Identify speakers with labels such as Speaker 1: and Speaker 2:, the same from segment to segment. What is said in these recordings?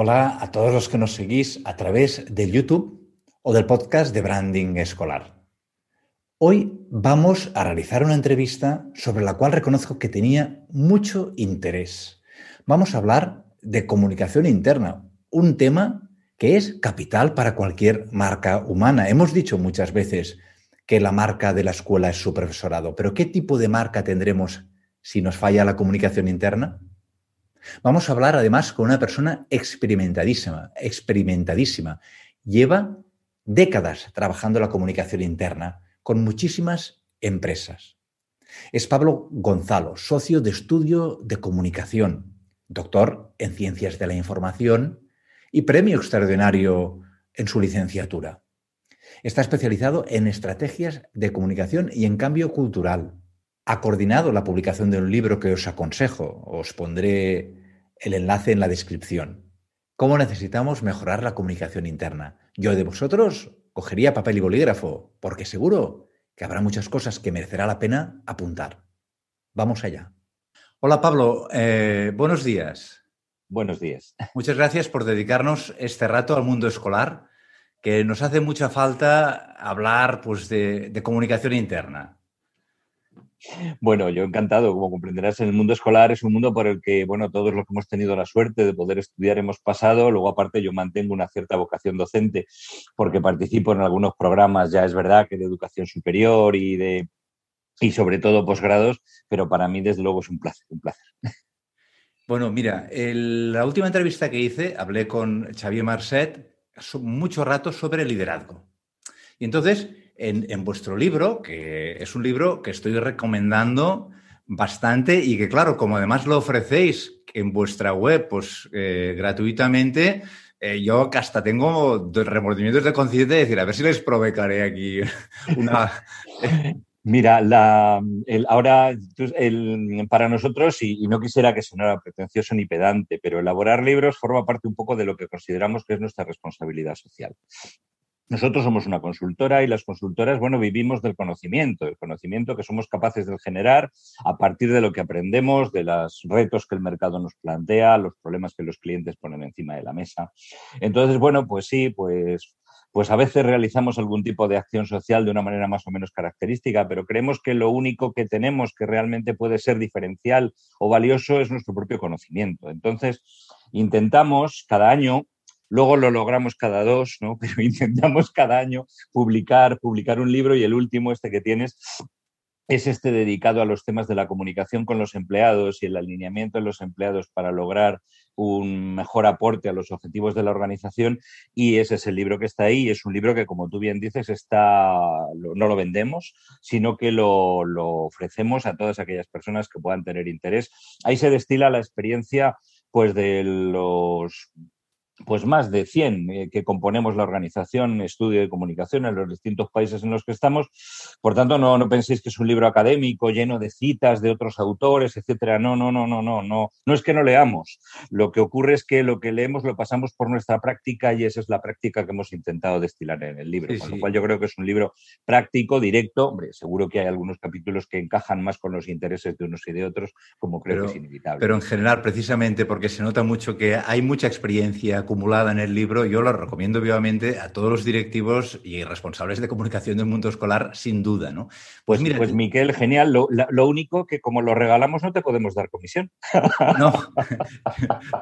Speaker 1: Hola a todos los que nos seguís a través de YouTube o del podcast de Branding Escolar. Hoy vamos a realizar una entrevista sobre la cual reconozco que tenía mucho interés. Vamos a hablar de comunicación interna, un tema que es capital para cualquier marca humana. Hemos dicho muchas veces que la marca de la escuela es su profesorado, pero ¿qué tipo de marca tendremos si nos falla la comunicación interna? Vamos a hablar además con una persona experimentadísima, experimentadísima. Lleva décadas trabajando la comunicación interna con muchísimas empresas. Es Pablo Gonzalo, socio de estudio de comunicación, doctor en ciencias de la información y premio extraordinario en su licenciatura. Está especializado en estrategias de comunicación y en cambio cultural. Ha coordinado la publicación de un libro que os aconsejo. Os pondré el enlace en la descripción. ¿Cómo necesitamos mejorar la comunicación interna? Yo de vosotros cogería papel y bolígrafo, porque seguro que habrá muchas cosas que merecerá la pena apuntar. Vamos allá. Hola Pablo, eh, buenos días.
Speaker 2: Buenos días.
Speaker 1: Muchas gracias por dedicarnos este rato al mundo escolar, que nos hace mucha falta hablar pues, de, de comunicación interna.
Speaker 2: Bueno, yo encantado. Como comprenderás, en el mundo escolar es un mundo por el que, bueno, todos los que hemos tenido la suerte de poder estudiar hemos pasado. Luego, aparte, yo mantengo una cierta vocación docente porque participo en algunos programas, ya es verdad, que de educación superior y de y sobre todo posgrados, pero para mí, desde luego, es un placer, un placer.
Speaker 1: Bueno, mira, la última entrevista que hice, hablé con Xavier Marcet mucho rato sobre liderazgo. Y entonces, en, vuestro libro, que es un libro que estoy recomendando bastante y que, claro, como además lo ofrecéis en vuestra web, pues eh, gratuitamente, eh, yo hasta tengo remordimientos de conciencia de decir, a ver si les provocaré aquí una...
Speaker 2: Mira, la, ahora para nosotros, y, y, no quisiera que sonara pretencioso ni pedante, pero elaborar libros forma parte un poco de lo que consideramos que es nuestra responsabilidad social. Nosotros somos una consultora y las consultoras, bueno, vivimos del conocimiento, el conocimiento que somos capaces de generar a partir de lo que aprendemos, de los retos que el mercado nos plantea, los problemas que los clientes ponen encima de la mesa. Entonces, bueno, pues sí, pues pues a veces realizamos algún tipo de acción social de una manera más o menos característica, pero creemos que lo único que tenemos que realmente puede ser diferencial o valioso es nuestro propio conocimiento. Entonces, intentamos cada año Luego lo logramos cada dos, ¿no? Pero intentamos cada año publicar, publicar un libro y el último, este que tienes, es este dedicado a los temas de la comunicación con los empleados y el alineamiento de los empleados para lograr un mejor aporte a los objetivos de la organización y ese es el libro que está ahí. Es un libro que, como tú bien dices, está, no lo vendemos, sino que lo, lo ofrecemos a todas aquellas personas que puedan tener interés. Ahí se destila la experiencia pues de los pues más de 100 eh, que componemos la organización Estudio de Comunicación en los distintos países en los que estamos. Por tanto, no, no penséis que es un libro académico lleno de citas de otros autores, etcétera. No, no, no, no, no, no. No es que no leamos. Lo que ocurre es que lo que leemos lo pasamos por nuestra práctica y esa es la práctica que hemos intentado destilar en el libro. con lo cual yo creo que es un libro práctico, directo. Hombre, seguro que hay algunos capítulos que encajan más con los intereses de unos y de otros, como creo que es inevitable.
Speaker 1: Pero en general, precisamente porque se nota mucho que hay mucha experiencia formulada en el libro, yo la recomiendo vivamente a todos los directivos y responsables de comunicación del mundo escolar, sin duda, ¿no?
Speaker 2: Pues, mira, pues Miquel, genial. Lo, único que como lo regalamos no te podemos dar comisión.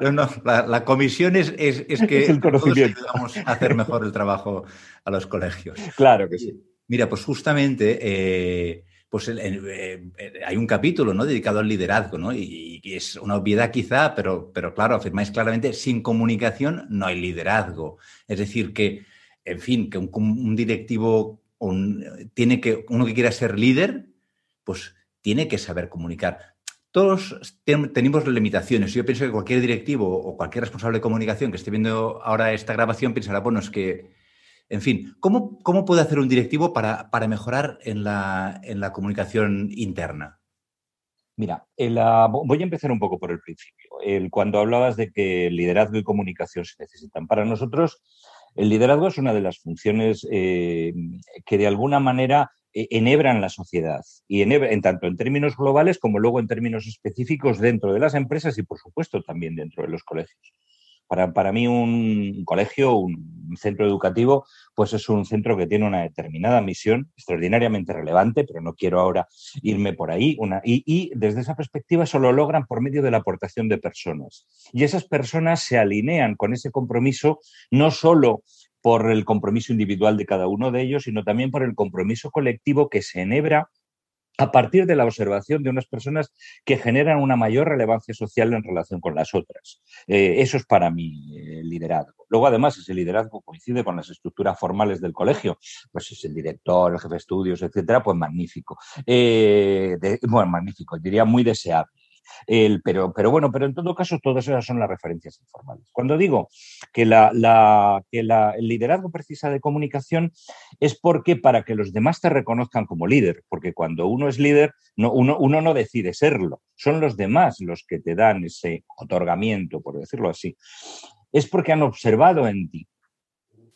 Speaker 1: No, no, La, comisión es, es, que
Speaker 2: es el conocimiento.
Speaker 1: todos a hacer mejor el trabajo a los colegios.
Speaker 2: Claro que sí.
Speaker 1: Mira, pues justamente eh, pues eh, hay un capítulo ¿no? dedicado al liderazgo, ¿no? Y, es una obviedad quizá, pero, pero claro, afirmáis claramente, sin comunicación no hay liderazgo. Es decir, que, en fin, que un, directivo tiene que, uno que quiera ser líder, pues tiene que saber comunicar. Todos tenemos limitaciones. Yo pienso que cualquier directivo o cualquier responsable de comunicación que esté viendo ahora esta grabación pensará, bueno, es que en fin, ¿cómo, cómo puede hacer un directivo para, mejorar en la, comunicación interna?
Speaker 2: Mira, voy a empezar un poco por el principio. cuando hablabas de que liderazgo y comunicación se necesitan. Para nosotros, el liderazgo es una de las funciones eh, que de alguna manera eh, enhebran la sociedad y en tanto en términos globales como luego en términos específicos dentro de las empresas y, por supuesto, también dentro de los colegios. Para, para mí un colegio, un centro educativo, pues es un centro que tiene una determinada misión extraordinariamente relevante, pero no quiero ahora irme por ahí. Una, y, y desde esa perspectiva eso lo logran por medio de la aportación de personas. Y esas personas se alinean con ese compromiso no solo por el compromiso individual de cada uno de ellos, sino también por el compromiso colectivo que se enhebra a partir de la observación de unas personas que generan una mayor relevancia social en relación con las otras. Eh, eso es para mí el liderazgo. Luego, además, ese liderazgo coincide con las estructuras formales del colegio. Pues es el director, el jefe de estudios, etcétera, pues magnífico. Eh, bueno, magnífico, diría muy deseable pero, pero bueno, pero en todo caso, todas esas son las referencias informales. Cuando digo que, la, que el liderazgo precisa de comunicación es porque para que los demás te reconozcan como líder, porque cuando uno es líder, no, uno, no decide serlo, son los demás los que te dan ese otorgamiento, por decirlo así. Es porque han observado en ti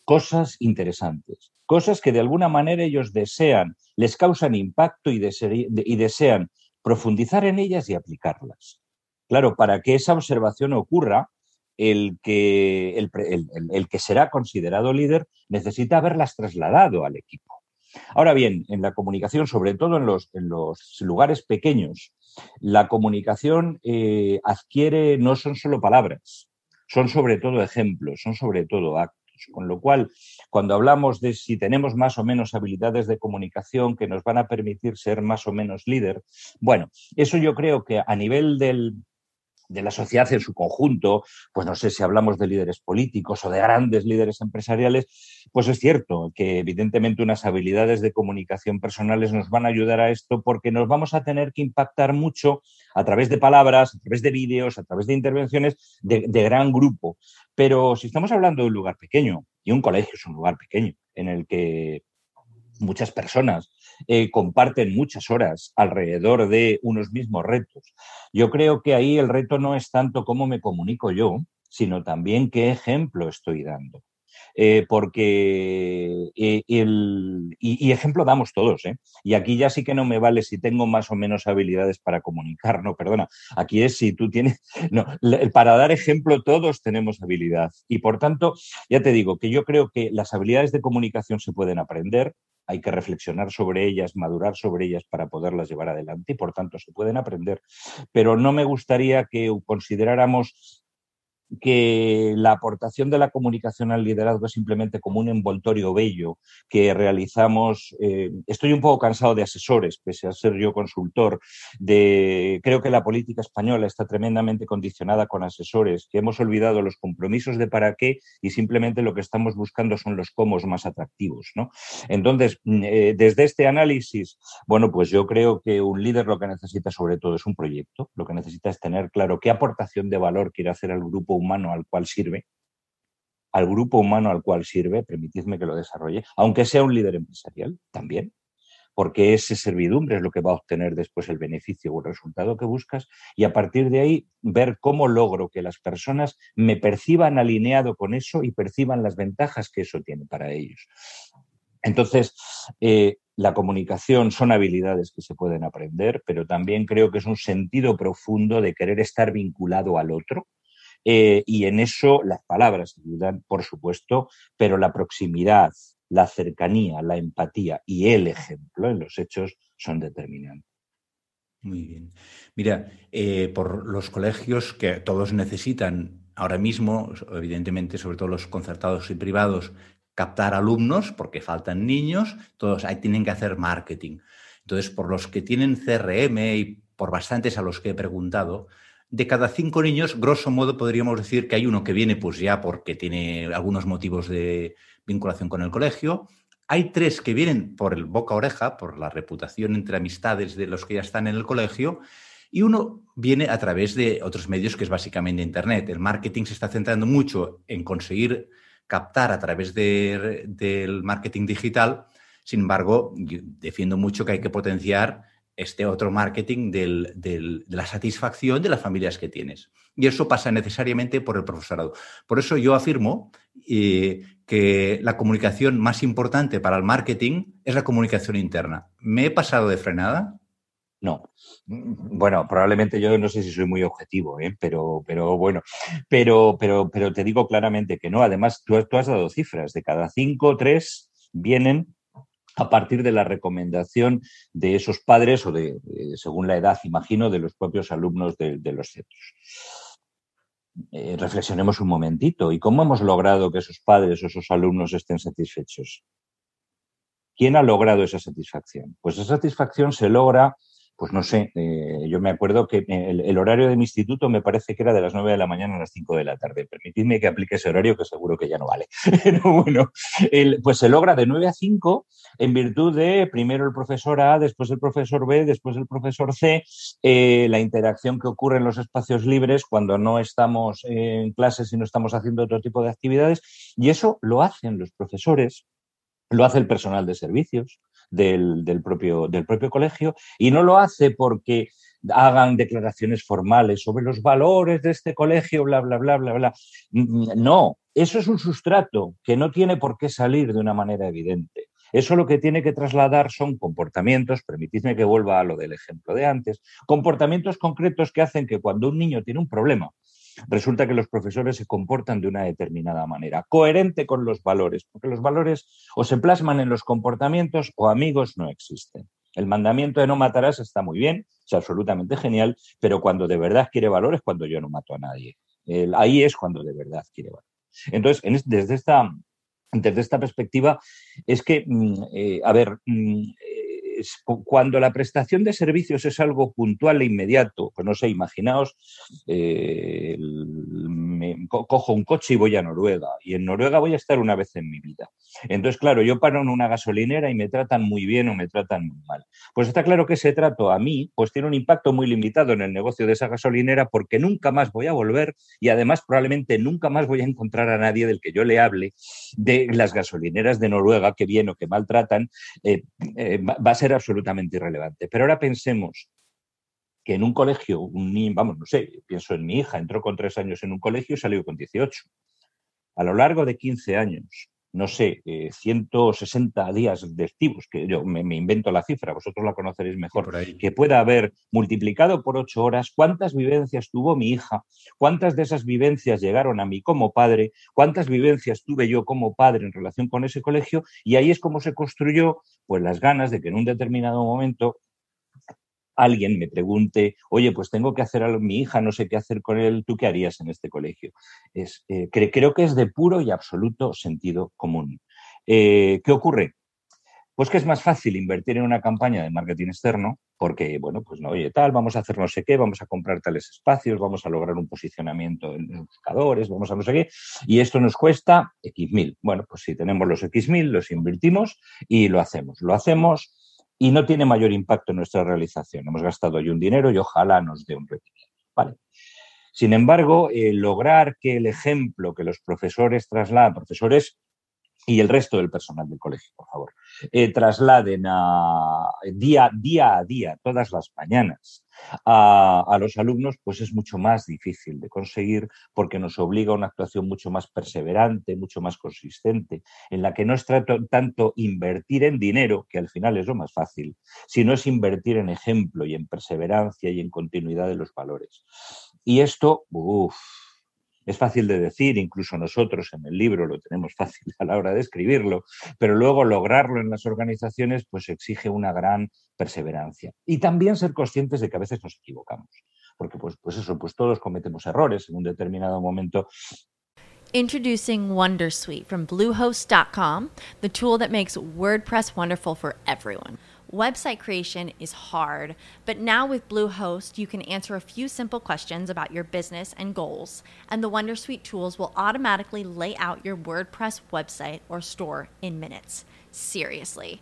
Speaker 2: cosas interesantes, cosas que de alguna manera ellos desean, les causan impacto y desean profundizar en ellas y aplicarlas. Claro, para que esa observación ocurra, el que, el, que será considerado líder necesita haberlas trasladado al equipo. Ahora bien, en la comunicación, sobre todo en los, en los lugares pequeños, la comunicación eh, adquiere, no son solo palabras, son sobre todo ejemplos, son sobre todo actos. Con lo cual, cuando hablamos de si tenemos más o menos habilidades de comunicación que nos van a permitir ser más o menos líder, bueno, eso yo creo que a nivel del, de la sociedad en su conjunto, pues no sé si hablamos de líderes políticos o de grandes líderes empresariales, pues es cierto que evidentemente unas habilidades de comunicación personales nos van a ayudar a esto porque nos vamos a tener que impactar mucho a través de palabras, a través de vídeos, a través de intervenciones de, de gran grupo. Pero si estamos hablando de un lugar pequeño, y un colegio es un lugar pequeño en el que muchas personas eh, comparten muchas horas alrededor de unos mismos retos. Yo creo que ahí el reto no es tanto cómo me comunico yo, sino también qué ejemplo estoy dando. Eh, porque eh, el, y, ejemplo damos todos, ¿eh? Y aquí ya sí que no me vale si tengo más o menos habilidades para comunicar, no, perdona, aquí es si tú tienes, no, para dar ejemplo todos tenemos habilidad. Y por tanto, ya te digo que yo creo que las habilidades de comunicación se pueden aprender, hay que reflexionar sobre ellas, madurar sobre ellas para poderlas llevar adelante y por tanto se pueden aprender. Pero no me gustaría que consideráramos que la aportación de la comunicación al liderazgo es simplemente como un envoltorio bello que realizamos. Eh, estoy un poco cansado de asesores, pese a ser yo consultor. De, creo que la política española está tremendamente condicionada con asesores, que hemos olvidado los compromisos de para qué y simplemente lo que estamos buscando son los cómo más atractivos. ¿no? Entonces, mm, eh, desde este análisis, bueno, pues yo creo que un líder lo que necesita sobre todo es un proyecto, lo que necesita es tener claro qué aportación de valor quiere hacer al grupo humano al cual sirve, al grupo humano al cual sirve, permitidme que lo desarrolle, aunque sea un líder empresarial también, porque ese servidumbre es lo que va a obtener después el beneficio o el resultado que buscas, y a partir de ahí ver cómo logro que las personas me perciban alineado con eso y perciban las ventajas que eso tiene para ellos. Entonces, eh, la comunicación son habilidades que se pueden aprender, pero también creo que es un sentido profundo de querer estar vinculado al otro, Eh, y en eso las palabras ayudan, por supuesto, pero la proximidad, la cercanía, la empatía y el ejemplo en los hechos son determinantes.
Speaker 1: Muy bien. Mira, eh, por los colegios que todos necesitan ahora mismo, evidentemente, sobre todo los concertados y privados, captar alumnos porque faltan niños, todos ahí tienen que hacer marketing. Entonces, por los que tienen CRM y por bastantes a los que he preguntado, de cada cinco niños, grosso modo, podríamos decir que hay uno que viene pues ya porque tiene algunos motivos de vinculación con el colegio. Hay tres que vienen por el boca oreja, por la reputación entre amistades de los que ya están en el colegio. Y uno viene a través de otros medios, que es básicamente Internet. El marketing se está centrando mucho en conseguir captar a través del marketing digital. Sin embargo, defiendo mucho que hay que potenciar este otro marketing de la satisfacción de las familias que tienes. Y eso pasa necesariamente por el profesorado. Por eso yo afirmo eh, que la comunicación más importante para el marketing es la comunicación interna. ¿Me he pasado de frenada?
Speaker 2: No. Bueno, probablemente yo no sé si soy muy objetivo, ¿eh? pero, pero bueno, pero, pero, pero te digo claramente que no. Además, tú, tú has dado cifras. De cada cinco, tres vienen a partir de la recomendación de esos padres o de, según la edad, imagino, de los propios alumnos de, los centros. Eh, reflexionemos un momentito. ¿Y cómo hemos logrado que esos padres o esos alumnos estén satisfechos? ¿Quién ha logrado esa satisfacción? Pues esa satisfacción se logra pues no sé, eh, yo me acuerdo que el, horario de mi instituto me parece que era de las 9 de la mañana a las 5 de la tarde. Permitidme que aplique ese horario que seguro que ya no vale. Pero bueno, pues se logra de 9 a 5 en virtud de primero el profesor A, después el profesor B, después el profesor C, eh, la interacción que ocurre en los espacios libres cuando no estamos en clases y no estamos haciendo otro tipo de actividades. Y eso lo hacen los profesores, lo hace el personal de servicios, del, propio, del propio colegio y no lo hace porque hagan declaraciones formales sobre los valores de este colegio, bla, bla, bla, bla, bla. No, eso es un sustrato que no tiene por qué salir de una manera evidente. Eso lo que tiene que trasladar son comportamientos, permitidme que vuelva a lo del ejemplo de antes, comportamientos concretos que hacen que cuando un niño tiene un problema, resulta que los profesores se comportan de una determinada manera, coherente con los valores, porque los valores o se plasman en los comportamientos o amigos no existen. El mandamiento de no matarás está muy bien, es absolutamente genial, pero cuando de verdad quiere valor es cuando yo no mato a nadie. ahí es cuando de verdad quiere valor. Entonces, desde, esta, desde esta perspectiva, es que, mm, eh, a ver, mm, cuando la prestación de servicios es algo puntual e inmediato, pues no sé, imaginaos, eh, cojo un coche y voy a Noruega, y en Noruega voy a estar una vez en mi vida. Entonces, claro, yo paro en una gasolinera y me tratan muy bien o me tratan muy mal. Pues está claro que ese trato a mí, pues tiene un impacto muy limitado en el negocio de esa gasolinera porque nunca más voy a volver y además probablemente nunca más voy a encontrar a nadie del que yo le hable de las gasolineras de Noruega que bien o que maltratan, eh, eh, va a ser absolutamente irrelevante. Pero ahora pensemos que en un colegio, un vamos, no sé, pienso en mi hija, entró con tres años en un colegio y salió con 18. A lo largo de 15 años, no sé, 160 eh, días lectivos, que yo me, invento la cifra, vosotros la conoceréis mejor, que pueda haber multiplicado por ocho horas, cuántas vivencias tuvo mi hija, cuántas de esas vivencias llegaron a mí como padre, cuántas vivencias tuve yo como padre en relación con ese colegio, y ahí es como se construyó pues las ganas de que en un determinado momento alguien me pregunte, oye, pues tengo que hacer a mi hija, no sé qué hacer con él, ¿tú qué harías en este colegio? Es, eh, creo que es de puro y absoluto sentido común. Eh, ¿Qué ocurre? Pues que es más fácil invertir en una campaña de marketing externo, porque, bueno, pues no, oye, tal, vamos a hacer no sé qué, vamos a comprar tales espacios, vamos a lograr un posicionamiento en buscadores, vamos a no sé qué, y esto nos cuesta X mil. Bueno, pues si tenemos los X mil, los invertimos y lo hacemos. Lo hacemos y no tiene mayor impacto en nuestra realización. Hemos gastado ahí un dinero y ojalá nos dé un rendimiento. Vale. Sin embargo, eh, lograr que el ejemplo que los profesores trasladan, profesores y el resto del personal del colegio, por favor, eh, trasladen a, día, día a día, todas las mañanas, a, los alumnos, pues es mucho más difícil de conseguir porque nos obliga a una actuación mucho más perseverante, mucho más consistente, en la que no es tanto invertir en dinero, que al final es lo más fácil, sino es invertir en ejemplo y en perseverancia y en continuidad de los valores. Y esto, uff, es fácil de decir, incluso nosotros en el libro lo tenemos fácil a la hora de escribirlo, pero luego lograrlo en las organizaciones pues exige una gran perseverancia. Y también ser conscientes de que a veces nos equivocamos, porque pues, pues eso, pues todos cometemos errores en un determinado momento
Speaker 3: Introducing Wondersuite from Bluehost.com, the tool that makes WordPress wonderful for everyone. Website creation is hard, but now with Bluehost, you can answer a few simple questions about your business and goals, and the Wondersuite tools will automatically lay out your WordPress website or store in minutes. Seriously.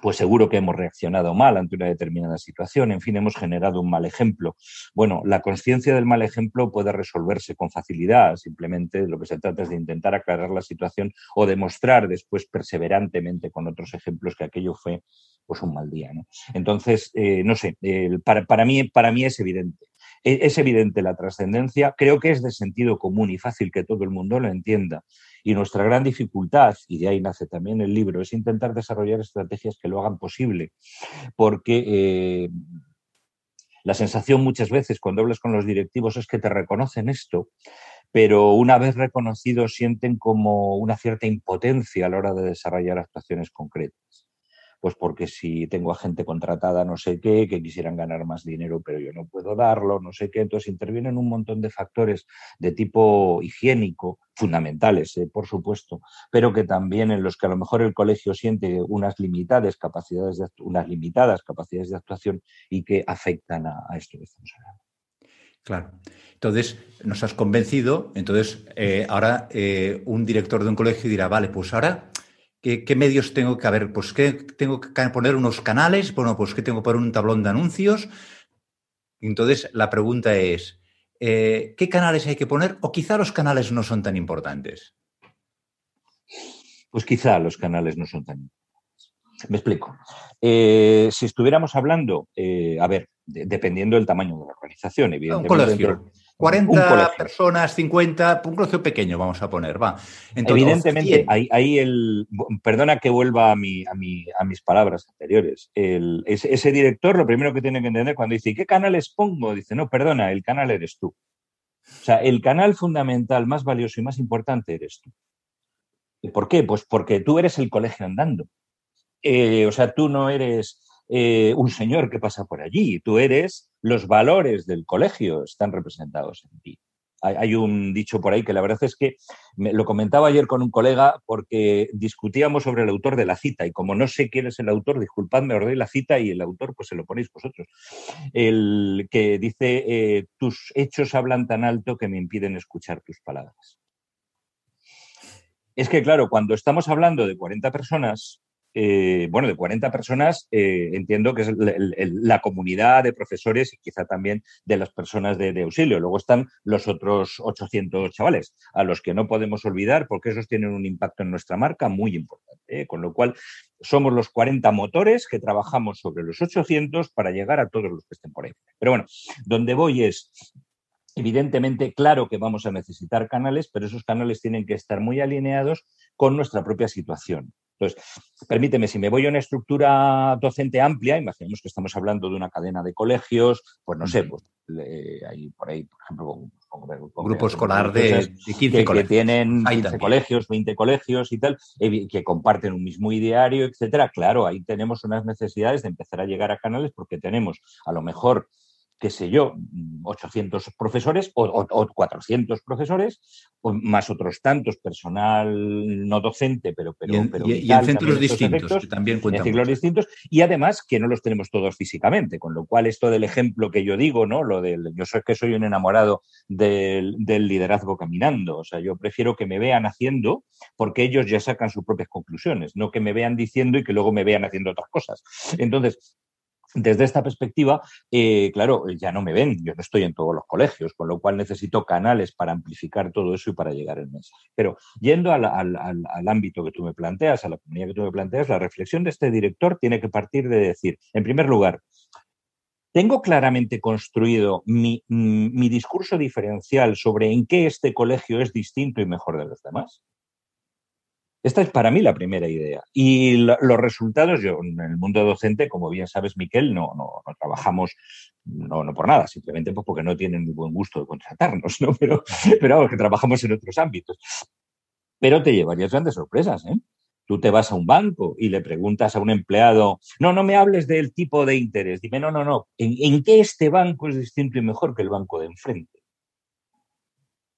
Speaker 2: Pues seguro que hemos reaccionado mal ante una determinada situación, en fin, hemos generado un mal ejemplo. Bueno, la conciencia del mal ejemplo puede resolverse con facilidad, simplemente lo que se trata es de intentar aclarar la situación o demostrar después perseverantemente con otros ejemplos que aquello fue pues un mal día. Entonces, eh, no sé, para, mí, para mí es evidente. E, es evidente la trascendencia, creo que es de sentido común y fácil que todo el mundo lo entienda. Y nuestra gran dificultad, y de ahí nace también el libro, es intentar desarrollar estrategias que lo hagan posible, porque eh, la sensación muchas veces cuando hablas con los directivos es que te reconocen esto, pero una vez reconocido sienten como una cierta impotencia a la hora de desarrollar actuaciones concretas pues porque si tengo a gente contratada no sé qué, que quisieran ganar más dinero, pero yo no puedo darlo, no sé qué. Entonces intervienen un montón de factores de tipo higiénico, fundamentales, eh, por supuesto, pero que también en los que a lo mejor el colegio siente unas limitadas capacidades de, unas limitadas capacidades de actuación y que afectan a, esto que estamos hablando.
Speaker 1: Claro. Entonces, nos has convencido. Entonces, eh, ahora eh, un director de un colegio dirá, vale, pues ahora ¿Qué, medios tengo que haber? Pues que tengo que poner unos canales, bueno, pues que tengo que poner un tablón de anuncios. Entonces, la pregunta es, eh, ¿qué canales hay que poner? O quizá los canales no son tan importantes.
Speaker 2: Pues quizá los canales no son tan importantes. Me explico. Eh, si estuviéramos hablando, eh, a ver, dependiendo del tamaño de la organización, evidentemente.
Speaker 1: 40 personas, 50, un colegio pequeño vamos a poner, va.
Speaker 2: Evidentemente, ahí, el, perdona que vuelva a, mi, a, mi, a mis palabras anteriores, el, ese, director lo primero que tiene que entender cuando dice, ¿qué canales pongo? Dice, no, perdona, el canal eres tú. O sea, el canal fundamental más valioso y más importante eres tú. ¿Y por qué? Pues porque tú eres el colegio andando. Eh, o sea, tú no eres eh, un señor que pasa por allí, tú eres los valores del colegio, están representados en ti. Hay, un dicho por ahí que la verdad es que me, lo comentaba ayer con un colega porque discutíamos sobre el autor de la cita y como no sé quién es el autor, disculpadme, os doy la cita y el autor pues se lo ponéis vosotros. El que dice, eh, tus hechos hablan tan alto que me impiden escuchar tus palabras. Es que claro, cuando estamos hablando de 40 personas, eh, bueno, de 40 personas, eh, entiendo que es la comunidad de profesores y quizá también de las personas de, auxilio. Luego están los otros 800 chavales, a los que no podemos olvidar porque esos tienen un impacto en nuestra marca muy importante. Con lo cual, somos los 40 motores que trabajamos sobre los 800 para llegar a todos los que estén por ahí. Pero bueno, donde voy es, Evidentemente, claro que vamos a necesitar canales, pero esos canales tienen que estar muy alineados con nuestra propia situación. Entonces, permíteme, si me voy a una estructura docente amplia, imaginemos que estamos hablando de una cadena de colegios, pues no sé, pues hay por ahí, por ejemplo,
Speaker 1: grupo escolar de, 15
Speaker 2: colegios. Que tienen 15 colegios, 20 colegios y tal, que comparten un mismo ideario, etcétera. Claro, ahí tenemos unas necesidades de empezar a llegar a canales porque tenemos a lo mejor qué sé yo, 800 profesores o, 400 profesores, más otros tantos personal no docente, pero... pero,
Speaker 1: y en, centros distintos, también
Speaker 2: En ciclos distintos, y además que no los tenemos todos físicamente, con lo cual esto del ejemplo que yo digo, ¿no? Lo del, yo soy que soy un enamorado del, del liderazgo caminando, o sea, yo prefiero que me vean haciendo porque ellos ya sacan sus propias conclusiones, no que me vean diciendo y que luego me vean haciendo otras cosas. Entonces, desde esta perspectiva, eh, claro, ya no me ven, yo no estoy en todos los colegios, con lo cual necesito canales para amplificar todo eso y para llegar el mensaje. Pero yendo al, ámbito que tú me planteas, a la comunidad que tú me planteas, la reflexión de este director tiene que partir de decir, en primer lugar, ¿Tengo claramente construido mi, mi, discurso diferencial sobre en qué este colegio es distinto y mejor de los demás? Esta es para mí la primera idea. Y los resultados, yo en el mundo docente, como bien sabes, Miquel, no, no, trabajamos, no, no, por nada, simplemente pues porque no tienen muy buen gusto de contratarnos, ¿no? Pero, pero que trabajamos en otros ámbitos. Pero te llevarías grandes sorpresas, ¿eh? Tú te vas a un banco y le preguntas a un empleado, no, no me hables del tipo de interés, dime, no, no, no, ¿en, qué este banco es distinto y mejor que el banco de enfrente?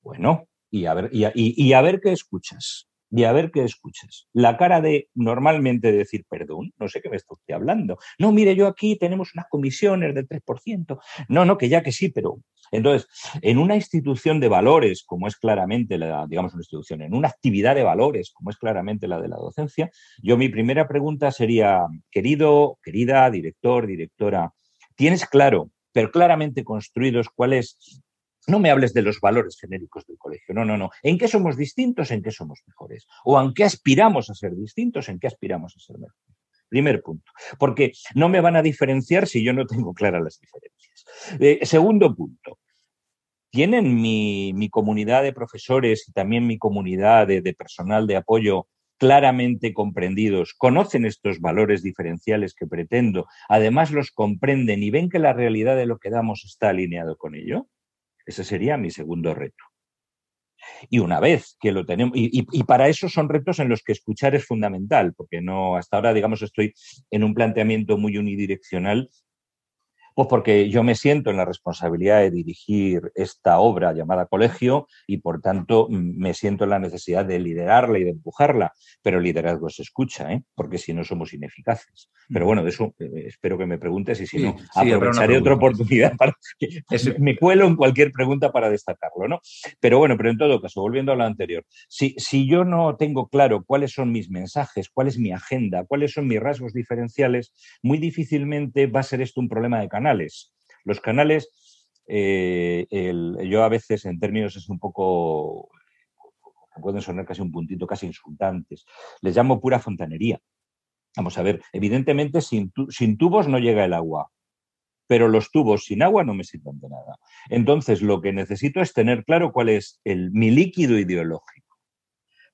Speaker 2: Bueno, y a ver, y a ver qué escuchas y a ver qué escuchas. La cara de normalmente decir, perdón, no sé qué me está usted hablando. No, mire, yo aquí tenemos unas comisiones del 3%. No, no, que ya que sí, pero. Entonces, en una institución de valores, como es claramente la, digamos, una institución, en una actividad de valores, como es claramente la de la docencia, yo mi primera pregunta sería, querido, querida, director, directora, ¿tienes claro, pero claramente construidos cuál es no me hables de los valores genéricos del colegio, no, no, no. ¿En qué somos distintos? ¿En qué somos mejores? ¿O en qué aspiramos a ser distintos? ¿En qué aspiramos a ser mejores? Primer punto. Porque no me van a diferenciar si yo no tengo claras las diferencias. Eh, segundo punto. ¿Tienen mi, comunidad de profesores y también mi comunidad de, de personal de apoyo claramente comprendidos, conocen estos valores diferenciales que pretendo, además los comprenden y ven que la realidad de lo que damos está alineado con ello? Ese sería mi segundo reto. Y una vez que lo tenemos, y, para eso son retos en los que escuchar es fundamental, porque no, hasta ahora, digamos, estoy en un planteamiento muy unidireccional pues porque yo me siento en la responsabilidad de dirigir esta obra llamada colegio y por tanto me siento en la necesidad de liderarla y de empujarla, pero el liderazgo se escucha, ¿eh? porque si no somos ineficaces. Pero bueno, de eso eh, espero que me preguntes y si no, aprovecharé otra oportunidad para que me cuelo en cualquier pregunta para destacarlo, ¿no? Pero bueno, pero en todo caso, volviendo a lo anterior, si, si yo no tengo claro cuáles son mis mensajes, cuál es mi agenda, cuáles son mis rasgos diferenciales, muy difícilmente va a ser esto un problema de Los canales, eh, yo a veces en términos es un poco, pueden sonar casi un puntito, casi insultantes, les llamo pura fontanería. Vamos a ver, evidentemente sin, tubos no llega el agua, pero los tubos sin agua no me sirven de nada. Entonces, lo que necesito es tener claro cuál es el, mi líquido ideológico.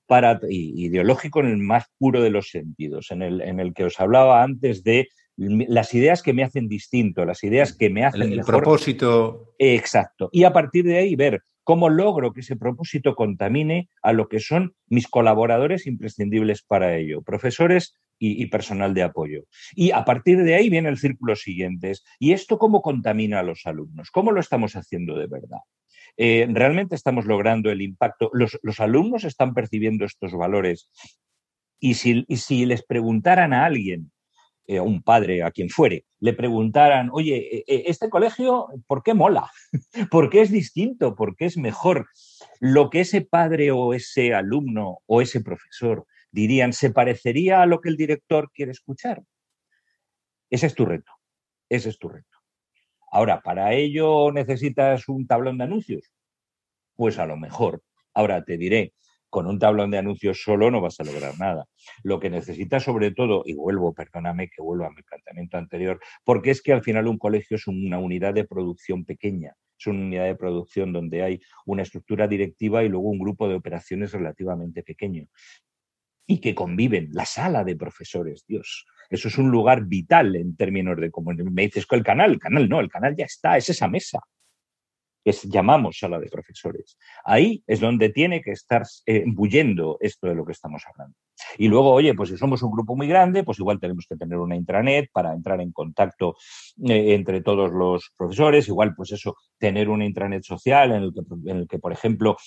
Speaker 2: Para, ideológico en el más puro de los sentidos, en el que os hablaba antes de las ideas que me hacen distinto, las ideas que me hacen.
Speaker 1: El, propósito.
Speaker 2: Exacto. Y a partir de ahí ver cómo logro que ese propósito contamine a lo que son mis colaboradores imprescindibles para ello, profesores y, personal de apoyo. Y a partir de ahí viene el círculo siguiente. ¿Y esto cómo contamina a los alumnos? ¿Cómo lo estamos haciendo de verdad? Eh, ¿Realmente estamos logrando el impacto? ¿Los, alumnos están percibiendo estos valores? Y si, y si les preguntaran a alguien eh, a un padre, a quien fuere, le preguntaran, oye, eh, eh, este colegio, ¿por qué mola? ¿Por qué es distinto? ¿Por qué es mejor? Lo que ese padre o ese alumno o ese profesor dirían, ¿se parecería a lo que el director quiere escuchar? Ese es tu reto, ese es tu reto. Ahora, ¿para ello necesitas un tablón de anuncios? Pues a lo mejor. Ahora te diré, con un tablón de anuncios solo no vas a lograr nada. Lo que necesitas sobre todo, y vuelvo, perdóname que vuelvo a mi planteamiento anterior, porque es que al final un colegio es una unidad de producción pequeña, es una unidad de producción donde hay una estructura directiva y luego un grupo de operaciones relativamente pequeño y que conviven, la sala de profesores, Dios. Eso es un lugar vital en términos de, como me dices, el canal, el canal no, el canal ya está, es esa mesa que llamamos sala de profesores. Ahí es donde tiene que estar eh, esto de lo que estamos hablando. Y luego, oye, pues si somos un grupo muy grande, pues igual tenemos que tener una intranet para entrar en contacto eh, entre todos los profesores, igual pues eso, tener una intranet social en el que, en el que por ejemplo,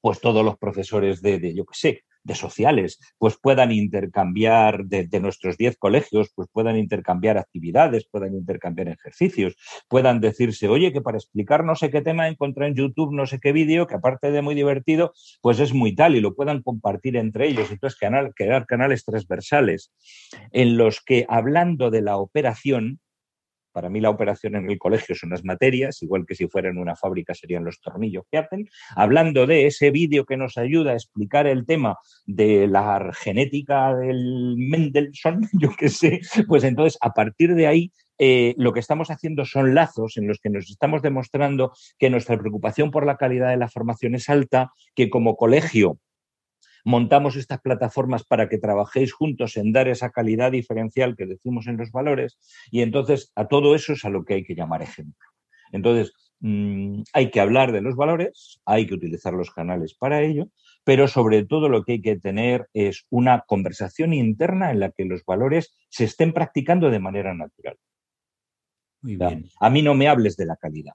Speaker 2: pues todos los profesores de, de yo qué sé, de sociales, pues puedan intercambiar de, nuestros 10 colegios, pues puedan intercambiar actividades, puedan intercambiar ejercicios, puedan decirse, oye, que para explicar no sé qué tema encontré en YouTube, no sé qué vídeo, que aparte de muy divertido, pues es muy tal y lo puedan compartir entre ellos. Entonces, crear canales transversales en los que, hablando de la operación, para mí la operación en el colegio son las materias, igual que si fuera en una fábrica serían los tornillos que hacen. Hablando de ese vídeo que nos ayuda a explicar el tema de la genética del Mendelssohn, yo qué sé, pues entonces a partir de ahí eh, lo que estamos haciendo son lazos en los que nos estamos demostrando que nuestra preocupación por la calidad de la formación es alta, que como colegio montamos estas plataformas para que trabajéis juntos en dar esa calidad diferencial que decimos en los valores y entonces a todo eso es a lo que hay que llamar ejemplo. Entonces, mm, hay que hablar de los valores, hay que utilizar los canales para ello, pero sobre todo lo que hay que tener es una conversación interna en la que los valores se estén practicando de manera natural. Muy bien. A mí no me hables de la calidad.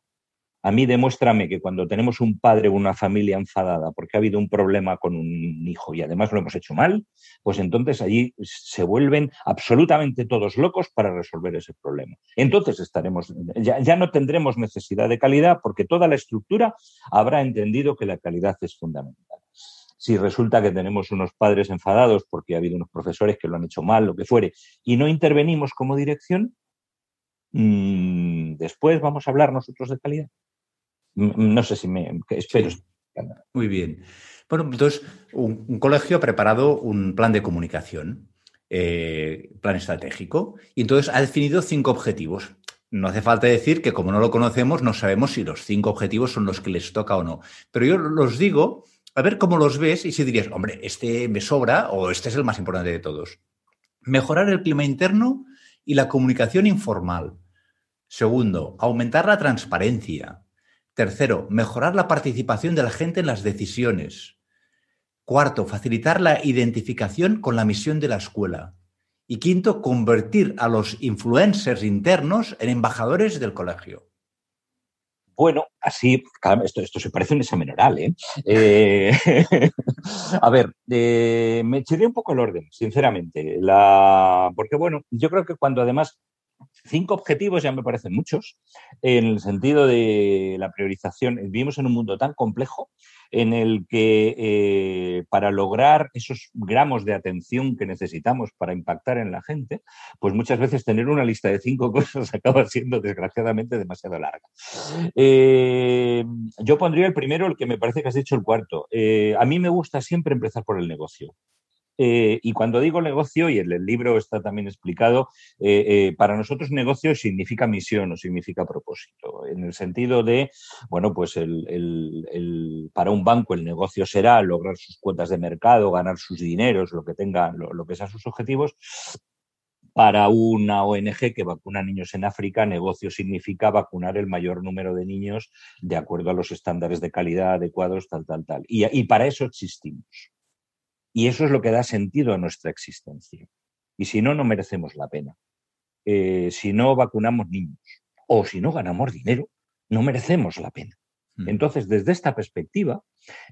Speaker 2: A mí demuéstrame que cuando tenemos un padre o una familia enfadada porque ha habido un problema con un hijo y además lo hemos hecho mal, pues entonces allí se vuelven absolutamente todos locos para resolver ese problema. Entonces estaremos, ya, no tendremos necesidad de calidad porque toda la estructura habrá entendido que la calidad es fundamental si resulta que tenemos unos padres enfadados porque ha habido unos profesores que lo han hecho mal, lo que fuere, y no intervenimos como dirección, mm, después vamos a hablar nosotros de calidad. No sé si me... Espero.
Speaker 1: Muy bien. Bueno, entonces, un, colegio ha preparado un plan de comunicación, eh, plan estratégico, y entonces ha definido cinco objetivos. No hace falta decir que como no lo conocemos, no sabemos si los cinco objetivos son los que les toca o no. Pero yo los digo, a ver cómo los ves y si dirías, hombre, este me sobra o este es el más importante de todos. Mejorar el clima interno y la comunicación informal. Segundo, aumentar la transparencia. Tercero, mejorar la participación de la gente en las decisiones. Cuarto, facilitar la identificación con la misión de la escuela. Y quinto, convertir a los influencers internos en embajadores del colegio.
Speaker 2: Bueno, así, esto, se parece a un examen oral, ¿eh? eh a ver, eh, me echaría un poco el orden, sinceramente. La, porque, bueno, yo creo que cuando además Cinco objetivos ya me parecen muchos, en el sentido de la priorización. Vivimos en un mundo tan complejo en el que eh, para lograr esos gramos de atención que necesitamos para impactar en la gente, pues muchas veces tener una lista de cinco cosas acaba siendo desgraciadamente demasiado larga. Eh, yo pondría el primero, el que me parece que has dicho el cuarto. Eh, a mí me gusta siempre empezar por el negocio. Eh, y cuando digo negocio, y en el libro está también explicado, eh, eh, para nosotros negocio significa misión o significa propósito, en el sentido de, bueno, pues para un banco el negocio será lograr sus cuotas de mercado, ganar sus dineros, lo que tenga, lo, que sean sus objetivos. Para una ONG que vacuna niños en África, negocio significa vacunar el mayor número de niños de acuerdo a los estándares de calidad adecuados, tal, tal, tal. y para eso existimos. Y eso es lo que da sentido a nuestra existencia. Y si no, no merecemos la pena. Eh, si no vacunamos niños o si no ganamos dinero, no merecemos la pena. Mm. Entonces, desde esta perspectiva,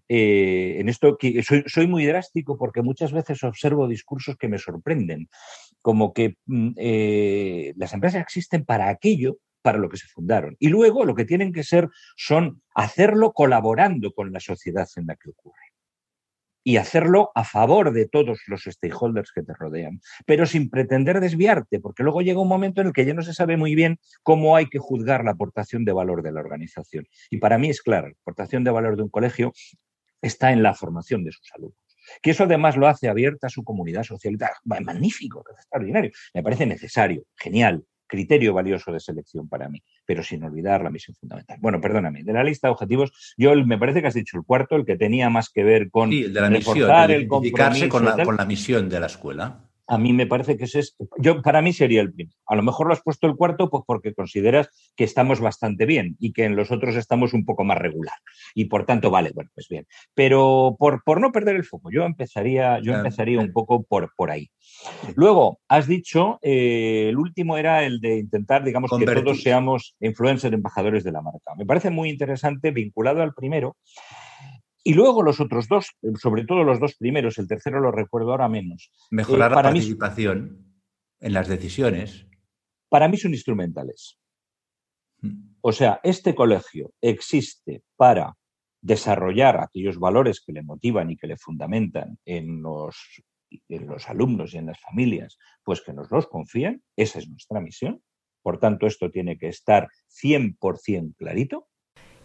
Speaker 2: eh, en esto que soy, muy drástico porque muchas veces observo discursos que me sorprenden, como que mm, eh, las empresas existen para aquello para lo que se fundaron. Y luego lo que tienen que ser son hacerlo colaborando con la sociedad en la que ocurre. Y hacerlo a favor de todos los stakeholders que te rodean, pero sin pretender desviarte, porque luego llega un momento en el que ya no se sabe muy bien cómo hay que juzgar la aportación de valor de la organización. Y para mí es claro, la aportación de valor de un colegio está en la formación de sus alumnos. Que eso además lo hace abierta a su comunidad social. Magnífico, extraordinario. Me parece necesario, genial, criterio valioso de selección para mí, pero sin olvidar la misión fundamental. Bueno, perdóname, de la lista de objetivos, yo me parece que has dicho el cuarto, el que tenía más que ver con
Speaker 1: sí, el de la misión, el con la, con la misión de la escuela
Speaker 2: a mí me parece que ese es, yo, para mí sería el primero. A lo mejor lo has puesto el cuarto pues porque consideras que estamos bastante bien y que en los otros estamos un poco más regular. Y por tanto, vale, bueno, pues bien. Pero por, por no perder el foco, yo empezaría, yo empezaría un poco por, por ahí. Luego, has dicho, eh, el último era el de intentar, digamos, que todos seamos influencers, embajadores de la marca. Me parece muy interesante, vinculado al primero, y luego los otros dos, sobre todo los dos primeros, el tercero lo recuerdo ahora menos.
Speaker 1: Mejorar eh, la participación en las decisiones.
Speaker 2: Para mí son instrumentales. Hmm. O sea, este colegio existe para desarrollar aquellos valores que le motivan y que le fundamentan en los, en los alumnos y en las familias, pues que nos los confíen. Esa es nuestra misión. Por tanto, esto tiene que estar 100% clarito.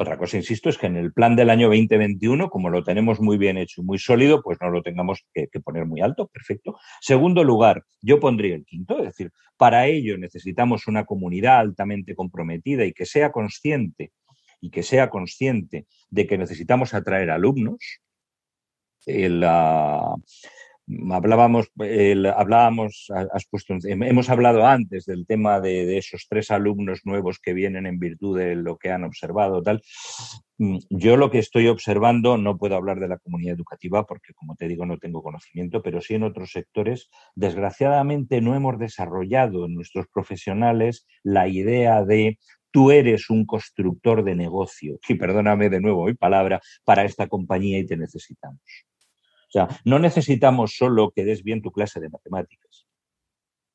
Speaker 2: Otra cosa, insisto, es que en el plan del año 2021, como lo tenemos muy bien hecho y muy sólido, pues no lo tengamos que, poner muy alto, perfecto. Segundo lugar, yo pondría el quinto, es decir, para ello necesitamos una comunidad altamente comprometida y que sea consciente y que sea consciente de que necesitamos atraer alumnos. La, Hablábamos, hablábamos has puesto, hemos hablado antes del tema de, esos tres alumnos nuevos que vienen en virtud de lo que han observado, tal. Mm, yo lo que estoy observando, no puedo hablar de la comunidad educativa porque, como te digo, no tengo conocimiento, pero sí en otros sectores, desgraciadamente no hemos desarrollado en nuestros profesionales la idea de tú eres un constructor de negocio, y perdóname de nuevo mi palabra, para esta compañía y te necesitamos. O sea, no necesitamos solo que des bien tu clase de matemáticas,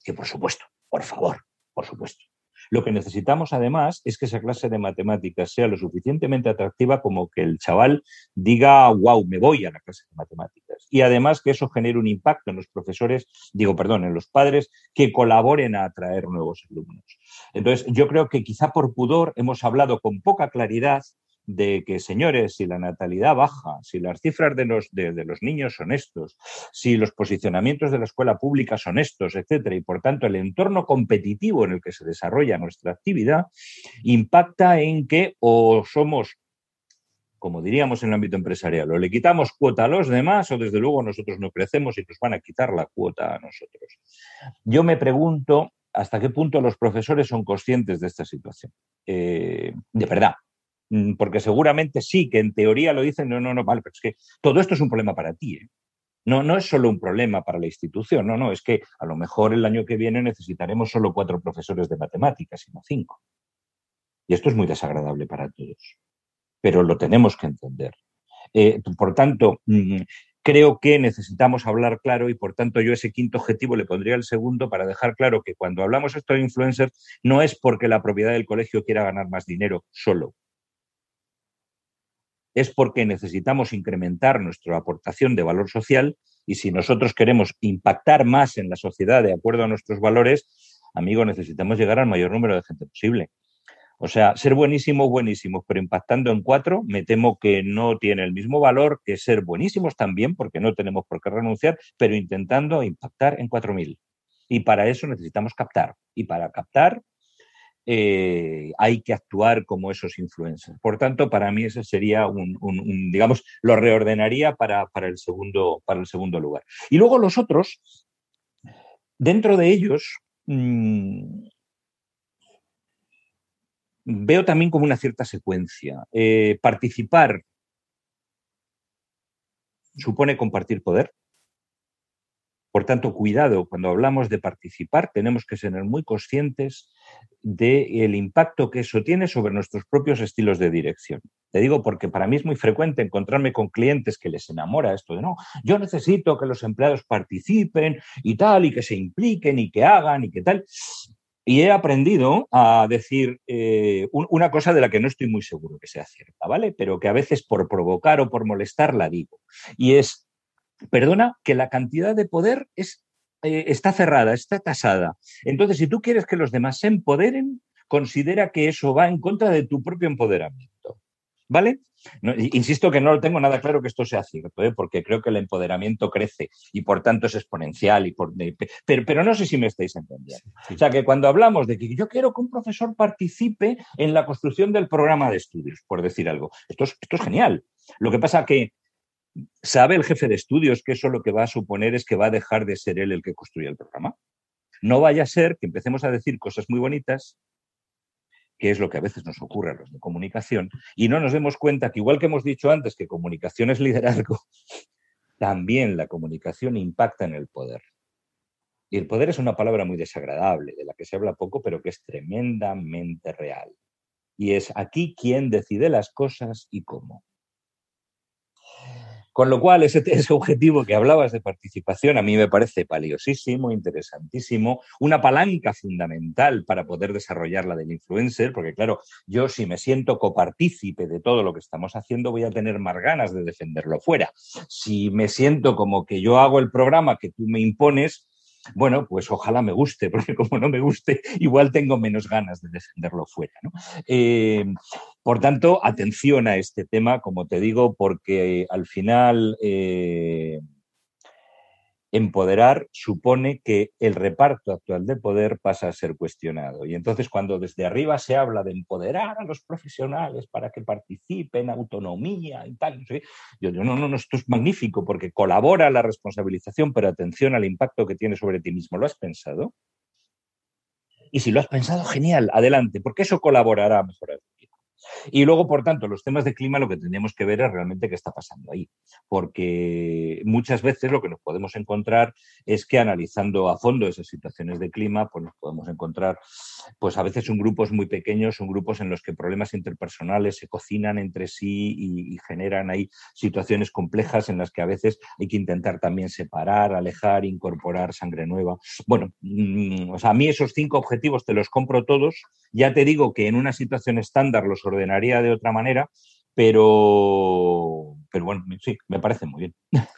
Speaker 2: que por supuesto, por favor, por supuesto. Lo que necesitamos además es que esa clase de matemáticas sea lo suficientemente atractiva como que el chaval diga, wow, me voy a la clase de matemáticas. Y además que eso genere un impacto en los profesores, digo, perdón, en los padres que colaboren a atraer nuevos alumnos. Entonces, yo creo que quizá por pudor hemos hablado con poca claridad de que, señores, si la natalidad baja, si las cifras de los, de, los niños son estos, si los posicionamientos de la escuela pública son estos, etcétera, y por tanto el entorno competitivo en el que se desarrolla nuestra actividad, impacta en que o somos como diríamos en el ámbito empresarial, o le quitamos cuota a los demás o desde luego nosotros no crecemos y nos van a quitar la cuota a nosotros. Yo me pregunto hasta qué punto los profesores son conscientes de esta situación. Eh, de verdad, porque seguramente sí, que en teoría lo dicen, no, no, no, vale, pero es que todo esto es un problema para ti. ¿eh? No, no es solo un problema para la institución, no, no, es que a lo mejor el año que viene necesitaremos solo cuatro profesores de matemáticas, sino cinco. Y esto es muy desagradable para todos pero lo tenemos que entender. Eh, por tanto, mm, creo que necesitamos hablar claro y por tanto yo ese quinto objetivo le pondría el segundo para dejar claro que cuando hablamos esto de influencers no es porque la propiedad del colegio quiera ganar más dinero solo. Es porque necesitamos incrementar nuestra aportación de valor social y si nosotros queremos impactar más en la sociedad de acuerdo a nuestros valores, amigo, necesitamos llegar al mayor número de gente posible. O sea, ser buenísimos, buenísimos, pero impactando en cuatro, me temo que no tiene el mismo valor que ser buenísimos también, porque no tenemos por qué renunciar, pero intentando impactar en cuatro mil. Y para eso necesitamos captar. Y para captar eh, hay que actuar como esos influencers. Por tanto, para mí ese sería un, digamos, lo reordenaría para, el segundo, para el segundo lugar. Y luego los otros, dentro de ellos, mm, veo también como una cierta secuencia. Eh, participar supone compartir poder. Por tanto, cuidado, cuando hablamos de participar, tenemos que ser muy conscientes del impacto que eso tiene sobre nuestros propios estilos de dirección. Te digo porque para mí es muy frecuente encontrarme con clientes que les enamora esto de no, yo necesito que los empleados participen y tal, y que se impliquen y que hagan y que tal. Y he aprendido a decir eh, una cosa de la que no estoy muy seguro que sea cierta, ¿vale? Pero que a veces por provocar o por molestar la digo. Y es, perdona, que la cantidad de poder es, eh, está cerrada, está tasada. Entonces, si tú quieres que los demás se empoderen, considera que eso va en contra de tu propio empoderamiento. ¿Vale? insisto que no lo tengo nada claro que esto sea cierto, ¿eh? porque creo que el empoderamiento crece y por tanto es exponencial. Y por, pero, no sé si me estáis entendiendo. O sea, que cuando hablamos de que yo quiero que un profesor participe en la construcción del programa de estudios, por decir algo, esto es, esto es genial. Lo que pasa que sabe el jefe de estudios que eso lo que va a suponer es que va a dejar de ser él el que construye el programa. No vaya a ser que empecemos a decir cosas muy bonitas que es lo que a veces nos ocurre a los de comunicación, y no nos demos cuenta que igual que hemos dicho antes que comunicación es liderazgo, también la comunicación impacta en el poder. Y el poder es una palabra muy desagradable, de la que se habla poco, pero que es tremendamente real. Y es aquí quien decide las cosas y cómo. Con lo cual, ese, objetivo que hablabas de participación a mí me parece valiosísimo, interesantísimo, una palanca fundamental para poder desarrollar la del influencer, porque claro, yo si me siento copartícipe de todo lo que estamos haciendo, voy a tener más ganas de defenderlo fuera. Si me siento como que yo hago el programa que tú me impones, bueno, pues ojalá me guste, porque como no me guste, igual tengo menos ganas de defenderlo fuera. Eh, por tanto, atención a este tema, como te digo, porque al final eh, empoderar supone que el reparto actual de poder pasa a ser cuestionado. Y entonces cuando desde arriba se habla de empoderar a los profesionales para que participen, autonomía y tal, yo digo, no, no, no, esto es magnífico porque colabora la responsabilización, pero atención al impacto que tiene sobre ti mismo. ¿Lo has pensado? Y si lo has pensado, genial, adelante, porque eso colaborará a mejorar. Y luego, por tanto, los temas de clima lo que tenemos que ver es realmente qué está pasando ahí, porque muchas veces lo que nos podemos encontrar es que analizando a fondo esas situaciones de clima, pues nos podemos encontrar, pues a veces son grupos muy pequeños, son grupos en los que problemas interpersonales se cocinan entre sí y, generan ahí situaciones complejas en las que a veces hay que intentar también separar, alejar, incorporar sangre nueva. Bueno, mm, o sea, a mí esos cinco objetivos te los compro todos. Ya te digo que en una situación estándar los ordenaría de otra manera, pero, pero bueno, sí, me parece muy bien.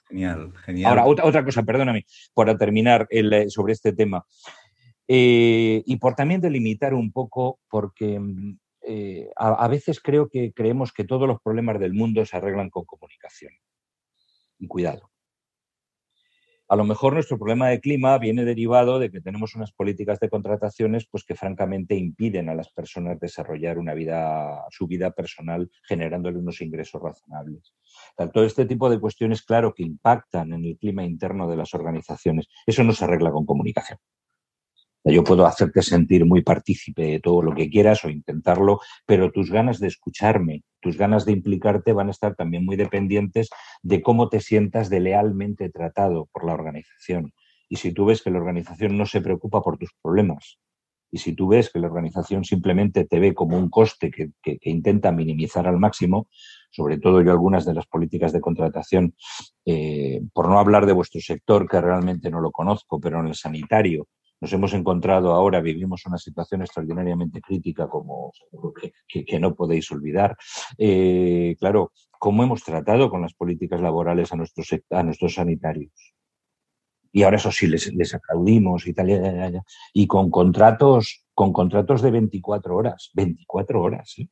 Speaker 1: Genial, genial.
Speaker 2: Ahora, otra, otra cosa, perdóname, para terminar el, eh, sobre este tema. Eh, y por también delimitar un poco, porque eh, a, veces creo que creemos que todos los problemas del mundo se arreglan con comunicación. Cuidado. A lo mejor nuestro problema de clima viene derivado de que tenemos unas políticas de contrataciones pues que francamente impiden a las personas desarrollar una vida, su vida personal generándole unos ingresos razonables. Todo este tipo de cuestiones, claro, que impactan en el clima interno de las organizaciones. Eso no se arregla con comunicación. Yo puedo hacerte sentir muy partícipe de todo lo que quieras o intentarlo, pero tus ganas de escucharme, tus ganas de implicarte van a estar también muy dependientes de cómo te sientas de lealmente tratado por la organización. Y si tú ves que la organización no se preocupa por tus problemas, y si tú ves que la organización simplemente te ve como un coste que, intenta minimizar al máximo, sobre todo yo algunas de las políticas de contratación, eh, por no hablar de vuestro sector, que realmente no lo conozco, pero en el sanitario, nos hemos encontrado ahora, vivimos una situación extraordinariamente crítica, como que, no podéis olvidar. Eh, claro, ¿cómo hemos tratado con las políticas laborales a nuestros, a nuestros sanitarios? Y ahora eso sí, les, les aplaudimos y tal, y con contratos, con contratos de 24 horas, 24 horas, ¿eh?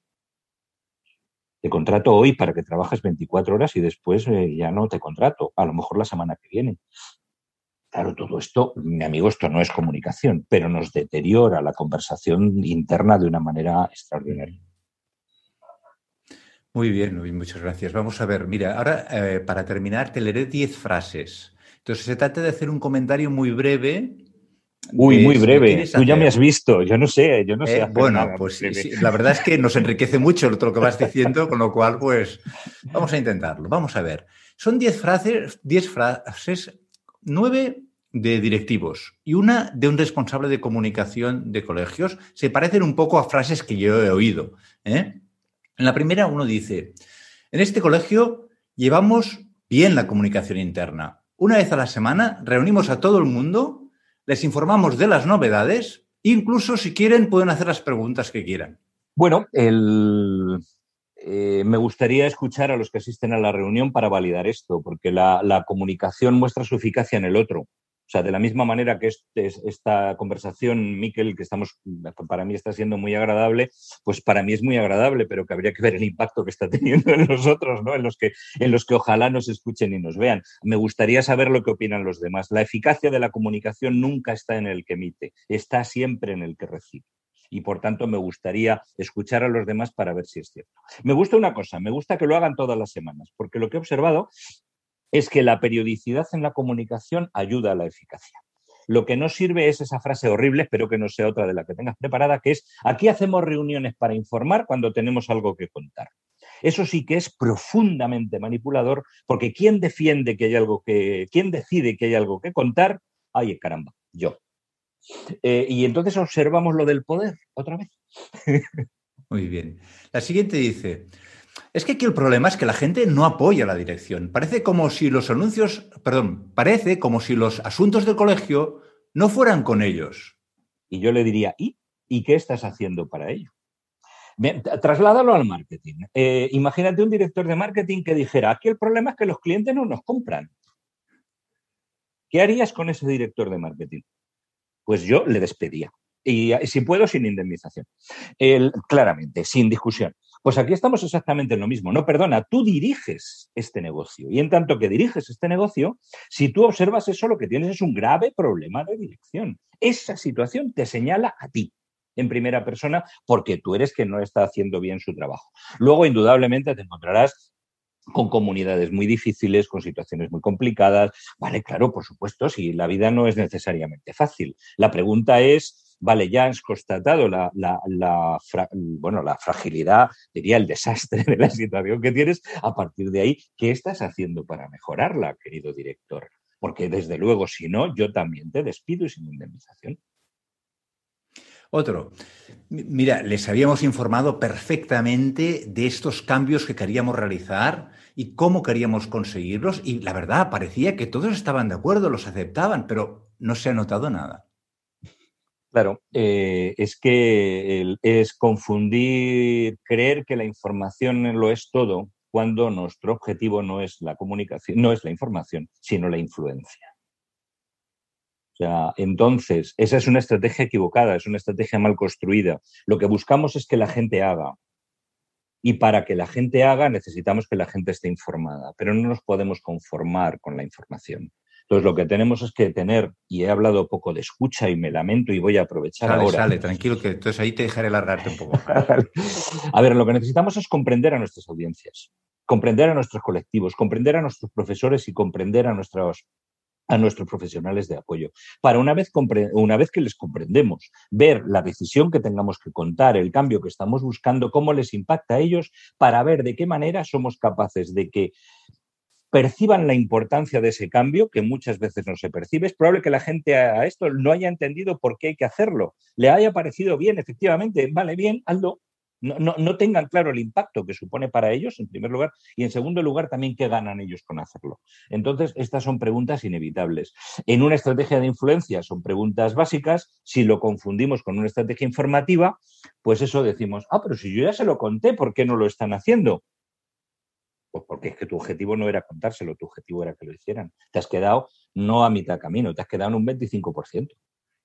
Speaker 2: Te contrato hoy para que trabajes 24 horas y después eh, ya no te contrato, a lo mejor la semana que viene. Claro, todo esto, mi amigo, esto no es comunicación, pero nos deteriora la conversación interna de una manera extraordinaria.
Speaker 1: Muy bien, muchas gracias. Vamos a ver, mira, ahora eh, para terminar te leeré 10 frases. Entonces se trata de hacer un comentario muy breve.
Speaker 2: Uy, muy breve. Tú ya me has visto, yo no sé, yo no sé.
Speaker 1: Eh, bueno, pues sí, la verdad es que nos enriquece mucho lo que vas diciendo, con lo cual, pues vamos a intentarlo. Vamos a ver. Son 10 frases, 10 frases nueve de directivos y una de un responsable de comunicación de colegios se parecen un poco a frases que yo he oído. ¿eh? En la primera uno dice, en este colegio llevamos bien la comunicación interna. Una vez a la semana reunimos a todo el mundo, les informamos de las novedades, incluso si quieren pueden hacer las preguntas que quieran.
Speaker 2: Bueno, el, eh, me gustaría escuchar a los que asisten a la reunión para validar esto, porque la, comunicación muestra su eficacia en el otro. O sea, de la misma manera que este, esta conversación, Miquel, que estamos, para mí está siendo muy agradable, pues para mí es muy agradable, pero que habría que ver el impacto que está teniendo en nosotros, ¿no? En los que, en los que ojalá nos escuchen y nos vean. Me gustaría saber lo que opinan los demás. La eficacia de la comunicación nunca está en el que emite, está siempre en el que recibe y por tanto me gustaría escuchar a los demás para ver si es cierto. Me gusta una cosa, me gusta que lo hagan todas las semanas, porque lo que he observado es que la periodicidad en la comunicación ayuda a la eficacia. Lo que no sirve es esa frase horrible, espero que no sea otra de la que tengas preparada, que es aquí hacemos reuniones para informar cuando tenemos algo que contar. Eso sí que es profundamente manipulador, porque ¿quién defiende que hay algo que, quién decide que hay algo que contar? Ay, caramba, yo. Eh, y entonces observamos lo del poder otra vez.
Speaker 1: Muy bien. La siguiente dice, es que aquí el problema es que la gente no apoya la dirección. Parece como si los anuncios, perdón, parece como si los asuntos del colegio no fueran con ellos.
Speaker 2: Y yo le diría, ¿y? ¿Y qué estás haciendo para ello? trasládalo al marketing. Eh, imagínate un director de marketing que dijera, aquí el problema es que los clientes no nos compran. ¿Qué harías con ese director de marketing? Pues yo le despedía. Y si puedo, sin indemnización. claramente, sin discusión. Pues aquí estamos exactamente en lo mismo. No, perdona, tú diriges este negocio. Y en tanto que diriges este negocio, si tú observas eso, lo que tienes es un grave problema de dirección. Esa situación te señala a ti en primera persona porque tú eres quien no está haciendo bien su trabajo. Luego, indudablemente, te encontrarás con comunidades muy difíciles, con situaciones muy complicadas. Vale, claro, por supuesto, si la vida no es necesariamente fácil. La pregunta es, vale, ya has constatado la, bueno, la fragilidad, diría el desastre de la situación que tienes, a partir de ahí, ¿qué estás haciendo para mejorarla, querido director? Porque desde luego, si no, yo también te despido y sin indemnización.
Speaker 1: Otro. Mira, les habíamos informado perfectamente de estos cambios que queríamos realizar y cómo queríamos conseguirlos y la verdad parecía que todos estaban de acuerdo, los aceptaban, pero no se ha notado nada.
Speaker 2: Claro, eh, es que es confundir, creer que la información lo es todo cuando nuestro objetivo no es la comunicación, no es la información, sino la influencia. O sea, entonces, esa es una estrategia equivocada, es una estrategia mal construida. Lo que buscamos es que la gente haga. Y para que la gente haga necesitamos que la gente esté informada, pero no nos podemos conformar con la información. Entonces, lo que tenemos es que tener, y he hablado poco de escucha y me lamento y voy a aprovechar
Speaker 1: sale,
Speaker 2: ahora.
Speaker 1: Sale, tranquilo, que entonces ahí te dejaré largarte un poco.
Speaker 2: a ver, lo que necesitamos es comprender a nuestras audiencias, comprender a nuestros colectivos, comprender a nuestros profesores y comprender a nuestros a nuestros profesionales de apoyo. Para una vez, una vez que les comprendemos, ver la decisión que tengamos que contar, el cambio que estamos buscando, cómo les impacta a ellos, para ver de qué manera somos capaces de que perciban la importancia de ese cambio, que muchas veces no se percibe. Es probable que la gente a esto no haya entendido por qué hay que hacerlo. Le haya parecido bien, efectivamente, vale bien, Aldo, no, tengan claro el impacto que supone para ellos, en primer lugar, y en segundo lugar también qué ganan ellos con hacerlo. Entonces, estas son preguntas inevitables. En una estrategia de influencia son preguntas básicas. Si lo confundimos con una estrategia informativa, pues eso decimos, ah, pero si yo ya se lo conté, ¿por qué no lo están haciendo? Pues porque es que tu objetivo no era contárselo, tu objetivo era que lo hicieran. Te has quedado no a mitad camino, te has quedado en un 25%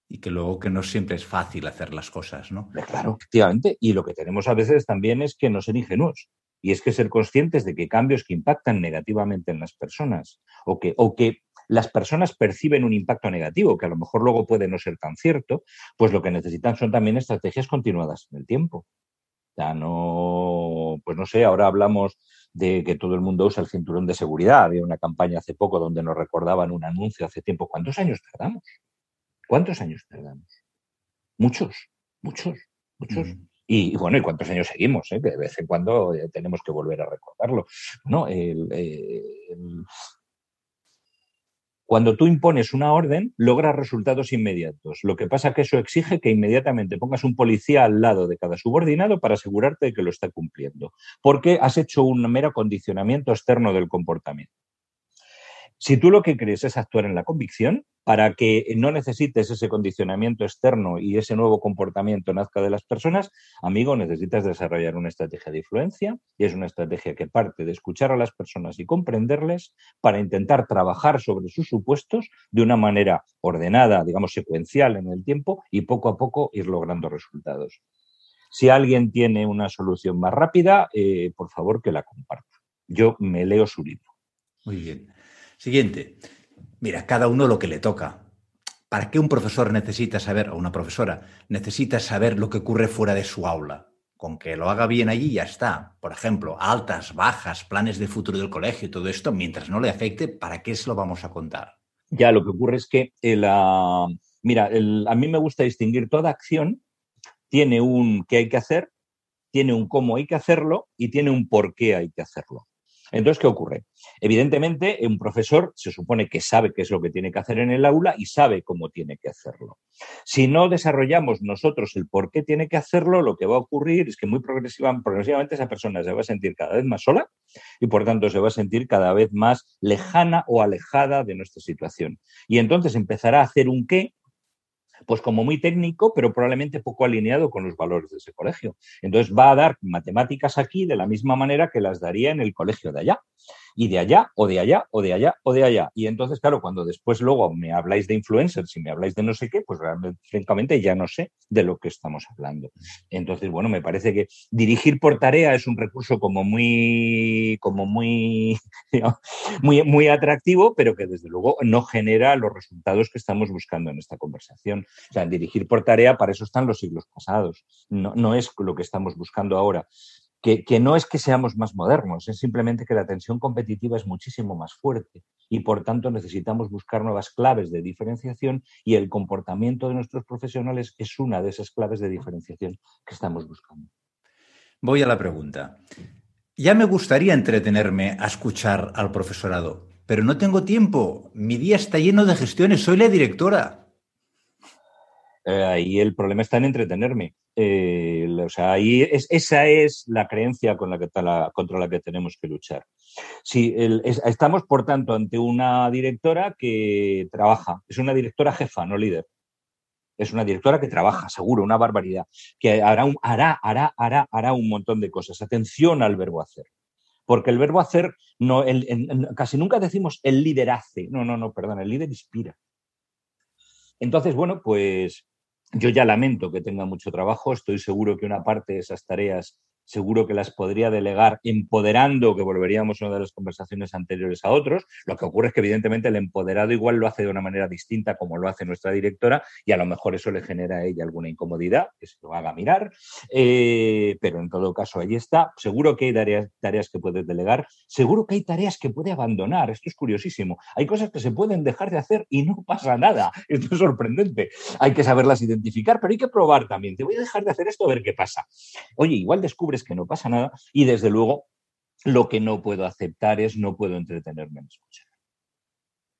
Speaker 1: y que luego que no siempre es fácil hacer las cosas, ¿no?
Speaker 2: Claro, efectivamente. Y lo que tenemos a veces también es que no ser ingenuos. Y es que ser conscientes de que cambios que impactan negativamente en las personas o que, o que las personas perciben un impacto negativo, que a lo mejor luego puede no ser tan cierto, pues lo que necesitan son también estrategias continuadas en el tiempo. Ya no, pues no sé, ahora hablamos de que todo el mundo usa el cinturón de seguridad. Había una campaña hace poco donde nos recordaban un anuncio hace tiempo. ¿Cuántos años tardamos? ¿Cuántos años tardamos? Muchos, muchos, muchos. Y, bueno, ¿y cuántos años seguimos? Eh? Que de vez en cuando eh, tenemos que volver a recordarlo. No, cuando tú impones una orden, logras resultados inmediatos. Lo que pasa es que eso exige que inmediatamente pongas un policía al lado de cada subordinado para asegurarte de que lo está cumpliendo, porque has hecho un mero condicionamiento externo del comportamiento. Si tú lo que crees es actuar en la convicción, para que no necesites ese condicionamiento externo y ese nuevo comportamiento nazca de las personas, amigo, necesitas desarrollar una estrategia de influencia y es una estrategia que parte de escuchar a las personas y comprenderles para intentar trabajar sobre sus supuestos de una manera ordenada, digamos, secuencial en el tiempo y poco a poco ir logrando resultados. Si alguien tiene una solución más rápida, eh, por favor que la comparta. Yo me leo su libro.
Speaker 1: Muy bien. Siguiente. Mira, cada uno lo que le toca. ¿Para qué un profesor necesita saber, o una profesora, necesita saber lo que ocurre fuera de su aula? Con que lo haga bien allí ya está. Por ejemplo, altas, bajas, planes de futuro del colegio, todo esto, mientras no le afecte, ¿para qué se lo vamos a contar?
Speaker 2: Ya, lo que ocurre es que, ah, mira, a mí me gusta distinguir toda acción, tiene un qué hay que hacer, tiene un cómo hay que hacerlo y tiene un por qué hay que hacerlo. Entonces, ¿qué ocurre? Evidentemente, un profesor se supone que sabe qué es lo que tiene que hacer en el aula y sabe cómo tiene que hacerlo. Si no desarrollamos nosotros el por qué tiene que hacerlo, lo que va a ocurrir es que muy progresivamente esa persona se va a sentir cada vez más sola y por tanto se va a sentir cada vez más lejana o alejada de nuestra situación. Y entonces empezará a hacer un qué pues como muy técnico, pero probablemente poco alineado con los valores de ese colegio. Entonces va a dar matemáticas aquí de la misma manera que las daría en el colegio de allá y de allá, o de allá, o de allá, o de allá. Y entonces, claro, cuando después luego me habláis de influencers y me habláis de no sé qué, pues realmente, francamente, ya no sé de lo que estamos hablando. Entonces, bueno, me parece que dirigir por tarea es un recurso como muy, como muy, muy, muy atractivo, pero que desde luego no genera los resultados que estamos buscando en esta conversación. O sea, dirigir por tarea, para eso están los siglos pasados. No, no es lo que estamos buscando ahora que, no es que seamos más modernos, es simplemente que la tensión competitiva es muchísimo más fuerte y por tanto necesitamos buscar nuevas claves de diferenciación y el comportamiento de nuestros profesionales es una de esas claves de diferenciación que estamos buscando.
Speaker 1: Voy a la pregunta. Ya me gustaría entretenerme a escuchar al profesorado, pero no tengo tiempo. Mi día está lleno de gestiones, soy la directora.
Speaker 2: Eh, ahí el problema está en entretenerme. Eh, o sea, es, esa es la creencia con la que, contra la que tenemos que luchar. Si estamos, por tanto, ante una directora que trabaja, es una directora jefa, no líder. Es una directora que trabaja, seguro, una barbaridad, que hará, un, hará, hará, hará, hará un montón de cosas. Atención al verbo hacer porque el verbo hacer, no, casi nunca decimos el líder hace, no, no, no, perdón, el líder inspira. Entonces, bueno, pues yo ya lamento que tenga mucho trabajo, estoy seguro que una parte de esas tareas seguro que las podría delegar empoderando, que volveríamos a una de las conversaciones anteriores a otros. Lo que ocurre es que evidentemente el empoderado igual lo hace de una manera distinta como lo hace nuestra directora y a lo mejor eso le genera a ella alguna incomodidad, que se lo haga mirar, eh, pero en todo caso ahí está. Seguro que hay tareas, tareas que puede delegar, seguro que hay tareas que puede abandonar, esto es curiosísimo. Hay cosas que se pueden dejar de hacer y no pasa nada, esto es sorprendente. Hay que saberlas identificar, pero hay que probar también. Te voy a dejar de hacer esto a ver qué pasa. Oye, igual descubres que no pasa nada y desde luego lo que no puedo aceptar es no puedo entretenerme en escuchar.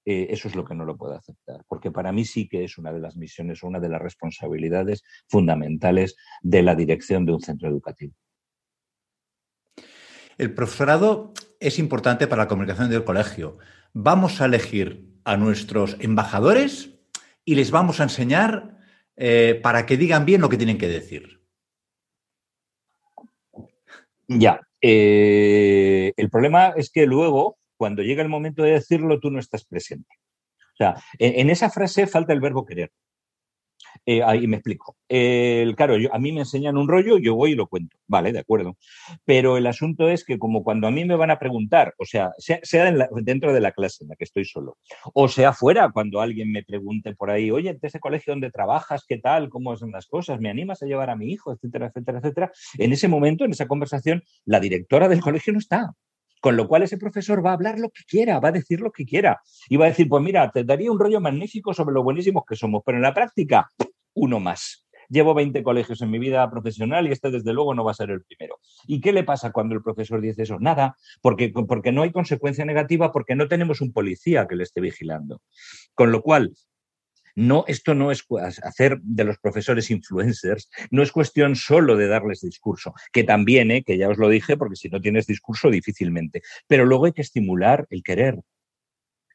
Speaker 2: Eh, eso es lo que no lo puedo aceptar, porque para mí sí que es una de las misiones, una de las responsabilidades fundamentales de la dirección de un centro educativo.
Speaker 1: El profesorado es importante para la comunicación del colegio. Vamos a elegir a nuestros embajadores y les vamos a enseñar eh, para que digan bien lo que tienen que decir.
Speaker 2: Ya. Eh, el problema es que luego, cuando llega el momento de decirlo, tú no estás presente. O sea, en esa frase falta el verbo querer. Eh, ahí me explico. Claro, a mí me enseñan un rollo, yo voy y lo cuento. Vale, de acuerdo. Pero el asunto es que como cuando a mí me van a preguntar, o sea, sea, dentro de la clase en la que estoy solo, o sea fuera, cuando alguien me pregunte por ahí, oye, ¿de ese colegio donde trabajas? ¿Qué tal? ¿Cómo son las cosas? ¿Me animas a llevar a mi hijo? Etcétera, etcétera, etcétera. En ese momento, en esa conversación, la directora del colegio no está. Con lo cual ese profesor va a hablar lo que quiera, va a decir lo que quiera. Y va a decir, pues mira, te daría un rollo magnífico sobre lo buenísimos que somos, pero en la práctica, uno más. Llevo 20 colegios en mi vida profesional y este desde luego no va a ser el primero. ¿Y qué le pasa cuando el profesor dice eso? Nada, porque, porque no hay consecuencia negativa, porque no tenemos un policía que le esté vigilando. Con lo cual, no, esto no es hacer de los profesores influencers, no es cuestión solo de darles discurso, que también, ¿eh? que ya os lo dije, porque si no tienes discurso difícilmente, pero luego hay que estimular el querer,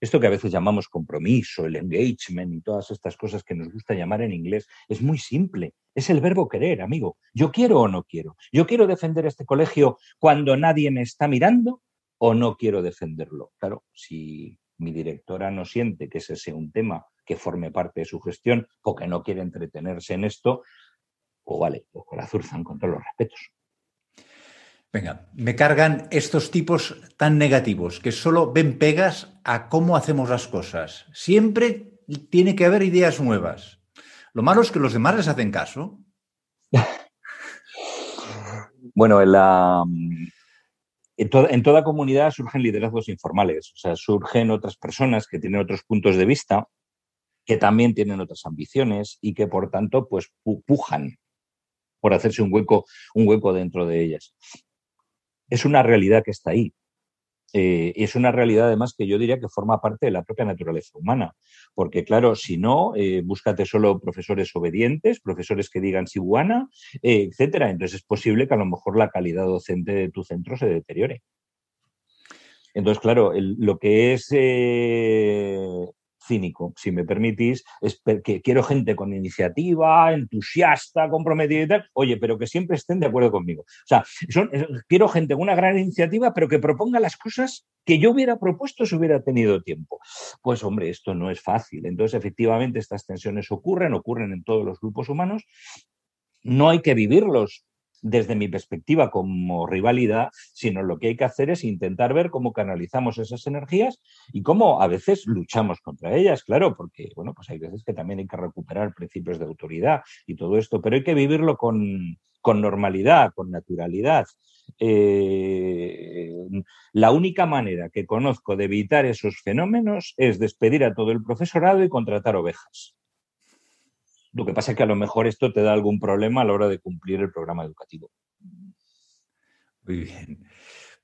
Speaker 2: esto que a veces llamamos compromiso, el engagement y todas estas cosas que nos gusta llamar en inglés, es muy simple. Es el verbo querer, amigo. Yo quiero o no quiero. Yo quiero defender este colegio cuando nadie me está mirando o no quiero defenderlo. Claro, si mi directora no siente que ese sea un tema que forme parte de su gestión o que no quiere entretenerse en esto, o pues vale, pues con la zurzan con todos los respetos.
Speaker 1: Venga, me cargan estos tipos tan negativos que solo ven pegas a cómo hacemos las cosas. Siempre tiene que haber ideas nuevas. Lo malo es que los demás les hacen caso.
Speaker 2: bueno, en, toda comunidad surgen liderazgos informales, o sea, surgen otras personas que tienen otros puntos de vista, que también tienen otras ambiciones y que por tanto pues pujan por hacerse un hueco, un hueco dentro de ellas es una realidad que está ahí. Eh, es una realidad además que yo diría que forma parte de la propia naturaleza humana, porque claro, si no, eh, búscate solo profesores obedientes, profesores que digan siguana, eh, etcétera. Entonces es posible que a lo mejor la calidad docente de tu centro se deteriore. Entonces, claro, lo que es cínico, si me permitís, es que quiero gente con iniciativa, entusiasta, comprometida y tal, oye, pero que siempre estén de acuerdo conmigo. O sea, quiero gente con una gran iniciativa, pero que proponga las cosas que yo hubiera propuesto si hubiera tenido tiempo. Pues hombre, esto no es fácil. Entonces, efectivamente, estas tensiones ocurren, ocurren en todos los grupos humanos. No hay que vivirlos desde mi perspectiva como rivalidad, sino lo que hay que hacer es intentar ver cómo canalizamos esas energías y cómo a veces luchamos contra ellas, claro, porque bueno, pues hay veces que también hay que recuperar principios de autoridad y todo esto, pero hay que vivirlo con, normalidad, con naturalidad. Eh, la única manera que conozco de evitar esos fenómenos es despedir a todo el profesorado y contratar ovejas. Lo que pasa es que a lo mejor esto te da algún problema a la hora de cumplir el programa educativo.
Speaker 1: Muy bien.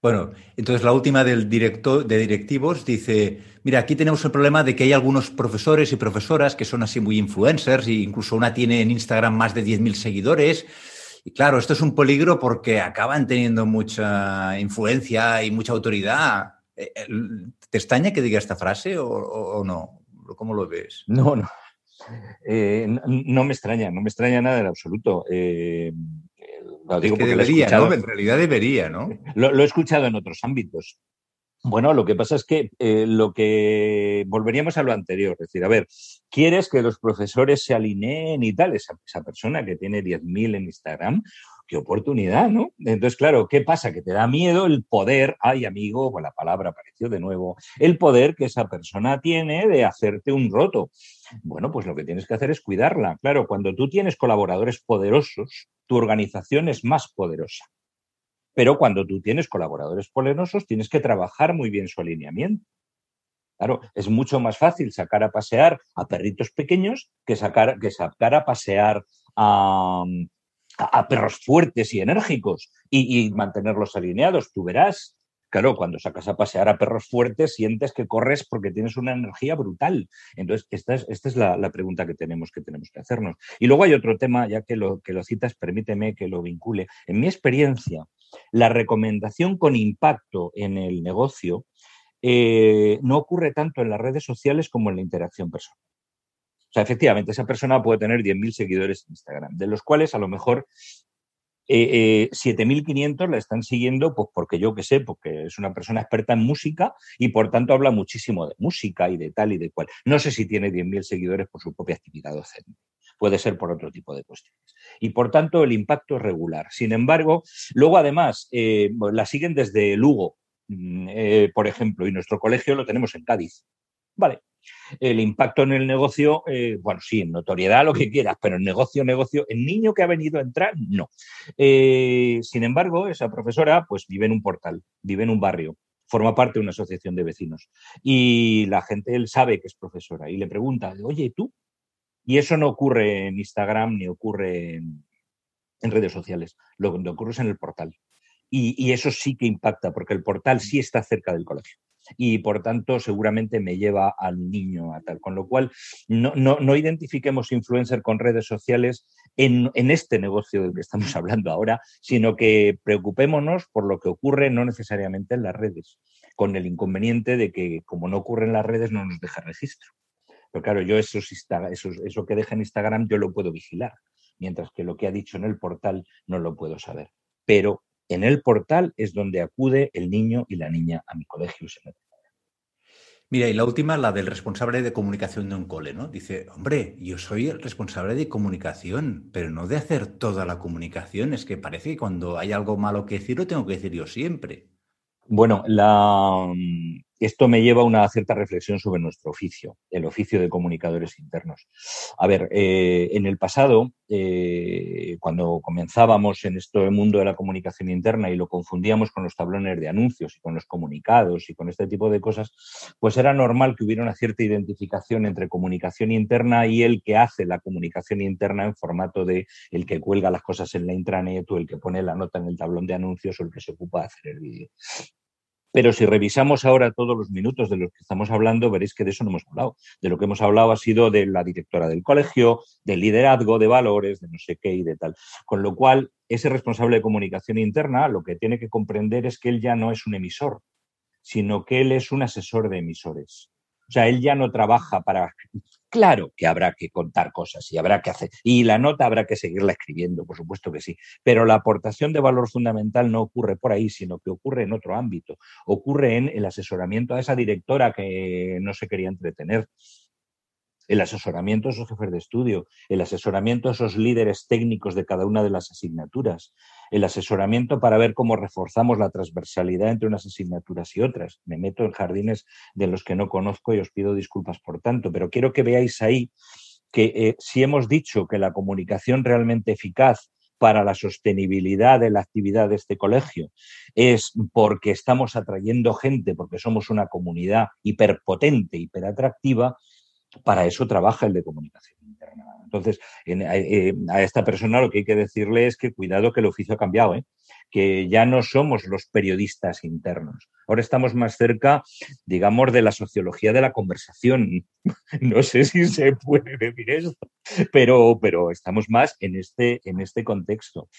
Speaker 1: Bueno, entonces la última del director de directivos dice, mira, aquí tenemos el problema de que hay algunos profesores y profesoras que son así muy influencers e incluso una tiene en Instagram más de 10.000 seguidores. Y claro, esto es un peligro porque acaban teniendo mucha influencia y mucha autoridad. Eh, eh, ¿Te extraña que diga esta frase o, o no? ¿Cómo lo ves?
Speaker 2: No, no. Eh, no, me extraña, no me extraña nada en absoluto. Eh,
Speaker 1: lo digo porque debería, ¿no? En realidad debería, ¿no?
Speaker 2: Lo, he escuchado en otros ámbitos. Bueno, lo que pasa es que eh, lo que volveríamos a lo anterior, es decir, a ver, ¿quieres que los profesores se alineen y tal? Esa, esa persona que tiene 10.000 en Instagram, qué oportunidad, ¿no? Entonces, claro, ¿qué pasa? Que te da miedo el poder, ay amigo, pues la palabra apareció de nuevo, el poder que esa persona tiene de hacerte un roto. Bueno, pues lo que tienes que hacer es cuidarla. Claro, cuando tú tienes colaboradores poderosos, tu organización es más poderosa. Pero cuando tú tienes colaboradores poderosos, tienes que trabajar muy bien su alineamiento. Claro, es mucho más fácil sacar a pasear a perritos pequeños que sacar, que sacar a pasear a, a perros fuertes y enérgicos y, mantenerlos alineados. Tú verás, claro, cuando sacas a pasear a perros fuertes, sientes que corres porque tienes una energía brutal. Entonces, esta es, esta es la, la, pregunta que tenemos, que tenemos que hacernos. Y luego hay otro tema, ya que lo, que lo citas, permíteme que lo vincule. En mi experiencia, la recomendación con impacto en el negocio eh, no ocurre tanto en las redes sociales como en la interacción personal. O sea, efectivamente, esa persona puede tener 10.000 seguidores en Instagram, de los cuales a lo mejor eh, eh, 7.500 la están siguiendo, pues porque yo qué sé, porque es una persona experta en música y por tanto habla muchísimo de música y de tal y de cual. No sé si tiene 10.000 seguidores por su propia actividad docente puede ser por otro tipo de cuestiones. Y por tanto, el impacto es regular. Sin embargo, luego además eh, la siguen desde Lugo, eh, por ejemplo, y nuestro colegio lo tenemos en Cádiz. Vale. El impacto en el negocio, eh, bueno, sí, en notoriedad, lo que quieras, pero en negocio, negocio, el niño que ha venido a entrar, no. Eh, sin embargo, esa profesora, pues vive en un portal, vive en un barrio, forma parte de una asociación de vecinos. Y la gente, él sabe que es profesora y le pregunta, oye, ¿tú y eso no ocurre en Instagram ni ocurre en, en redes sociales. Lo que ocurre es en el portal. Y, y, eso sí que impacta, porque el portal sí está cerca del colegio. Y por tanto, seguramente me lleva al niño a tal. Con lo cual, no, no, no identifiquemos influencer con redes sociales en, en, este negocio del que estamos hablando ahora, sino que preocupémonos por lo que ocurre no necesariamente en las redes, con el inconveniente de que, como no ocurre en las redes, no nos deja registro. Pero claro, yo eso, eso, eso que deja en Instagram yo lo puedo vigilar, mientras que lo que ha dicho en el portal no lo puedo saber. Pero en el portal es donde acude el niño y la niña a mi colegio.
Speaker 1: Mira, y la última, la del responsable de comunicación de un cole, ¿no? Dice, hombre, yo soy el responsable de comunicación, pero no de hacer toda la comunicación. Es que parece que cuando hay algo malo que decir, lo tengo que decir yo siempre.
Speaker 2: Bueno, la, esto me lleva a una cierta reflexión sobre nuestro oficio, el oficio de comunicadores internos. A ver, eh, en el pasado, eh, cuando comenzábamos en este mundo de la comunicación interna y lo confundíamos con los tablones de anuncios y con los comunicados y con este tipo de cosas, pues era normal que hubiera una cierta identificación entre comunicación interna y el que hace la comunicación interna en formato de el que cuelga las cosas en la intranet o el que pone la nota en el tablón de anuncios o el que se ocupa de hacer el vídeo. Pero si revisamos ahora todos los minutos de los que estamos hablando, veréis que de eso no hemos hablado. De lo que hemos hablado ha sido de la directora del colegio, del liderazgo, de valores, de no sé qué y de tal. Con lo cual, ese responsable de comunicación interna lo que tiene que comprender es que él ya no es un emisor, sino que él es un asesor de emisores. O sea, él ya no trabaja para Claro que habrá que contar cosas y habrá que hacer. Y la nota habrá que seguirla escribiendo, por supuesto que sí. Pero la aportación de valor fundamental no ocurre por ahí, sino que ocurre en otro ámbito. Ocurre en el asesoramiento a esa directora que no se quería entretener, el asesoramiento a esos jefes de estudio, el asesoramiento a esos líderes técnicos de cada una de las asignaturas, el asesoramiento para ver cómo reforzamos la transversalidad entre unas asignaturas y otras. Me meto en jardines de los que no conozco y os pido disculpas por tanto, pero quiero que veáis ahí que eh, si hemos dicho que la comunicación realmente eficaz para la sostenibilidad de la actividad de este colegio es porque estamos atrayendo gente, porque somos una comunidad hiperpotente, hiperatractiva, para eso trabaja el de comunicación interna. Entonces, en, eh, a esta persona lo que hay que decirle es que cuidado que el oficio ha cambiado, ¿eh? que ya no somos los periodistas internos. Ahora estamos más cerca, digamos, de la sociología de la conversación. No sé si se puede decir esto, pero, pero estamos más en este, en este contexto.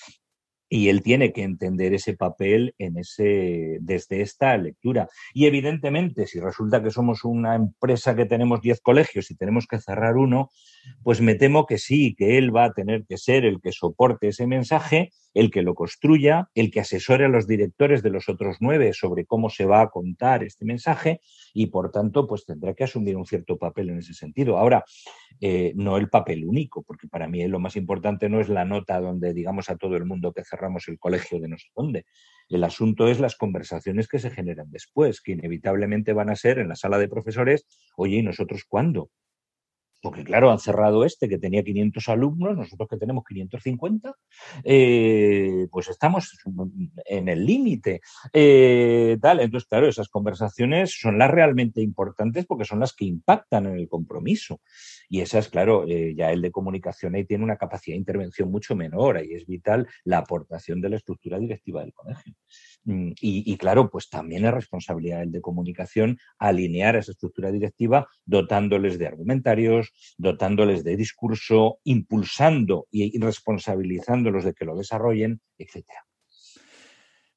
Speaker 2: Y él tiene que entender ese papel en ese, desde esta lectura. Y evidentemente, si resulta que somos una empresa que tenemos 10 colegios y tenemos que cerrar uno, pues me temo que sí, que él va a tener que ser el que soporte ese mensaje, el que lo construya, el que asesore a los directores de los otros nueve sobre cómo se va a contar este mensaje y, por tanto, pues tendrá que asumir un cierto papel en ese sentido. Ahora, eh, no el papel único, porque para mí lo más importante no es la nota donde digamos a todo el mundo que cerramos el colegio de no sé dónde. El asunto es las conversaciones que se generan después, que inevitablemente van a ser en la sala de profesores, oye, ¿y nosotros cuándo? Porque claro, han cerrado este que tenía 500 alumnos, nosotros que tenemos 550, eh, pues estamos en el límite. Eh, entonces, claro, esas conversaciones son las realmente importantes porque son las que impactan en el compromiso. Y esas, claro, eh, ya el de comunicación ahí tiene una capacidad de intervención mucho menor, ahí es vital la aportación de la estructura directiva del colegio. Mm, y, claro, pues también es responsabilidad del de comunicación alinear esa estructura directiva dotándoles de argumentarios, dotándoles de discurso, impulsando y responsabilizándolos de que lo desarrollen, etcétera.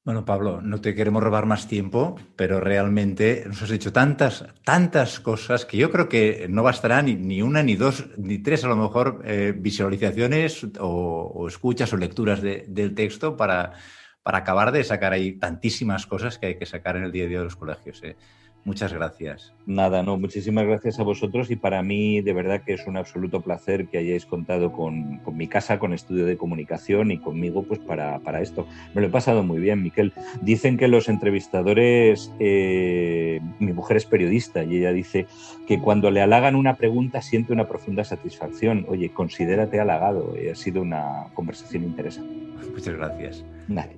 Speaker 1: Bueno, Pablo, no te queremos robar más tiempo, pero realmente nos has dicho tantas, tantas cosas que yo creo que no bastará ni, una, ni dos, ni tres, a lo mejor, eh, visualizaciones o, escuchas o lecturas del texto para, para acabar de sacar ahí tantísimas cosas que hay que sacar en el día a día de los colegios. ¿eh? Muchas gracias.
Speaker 2: Nada, no, muchísimas gracias a vosotros y para mí de verdad que es un absoluto placer que hayáis contado con, mi casa, con estudio de comunicación y conmigo pues para, esto. Me lo he pasado muy bien, Miquel. Dicen que los entrevistadores, eh, mi mujer es periodista y ella dice que cuando le halagan una pregunta siente una profunda satisfacción. Oye, considérate halagado, eh, ha sido una conversación interesante.
Speaker 1: Muchas gracias.
Speaker 2: Nadie.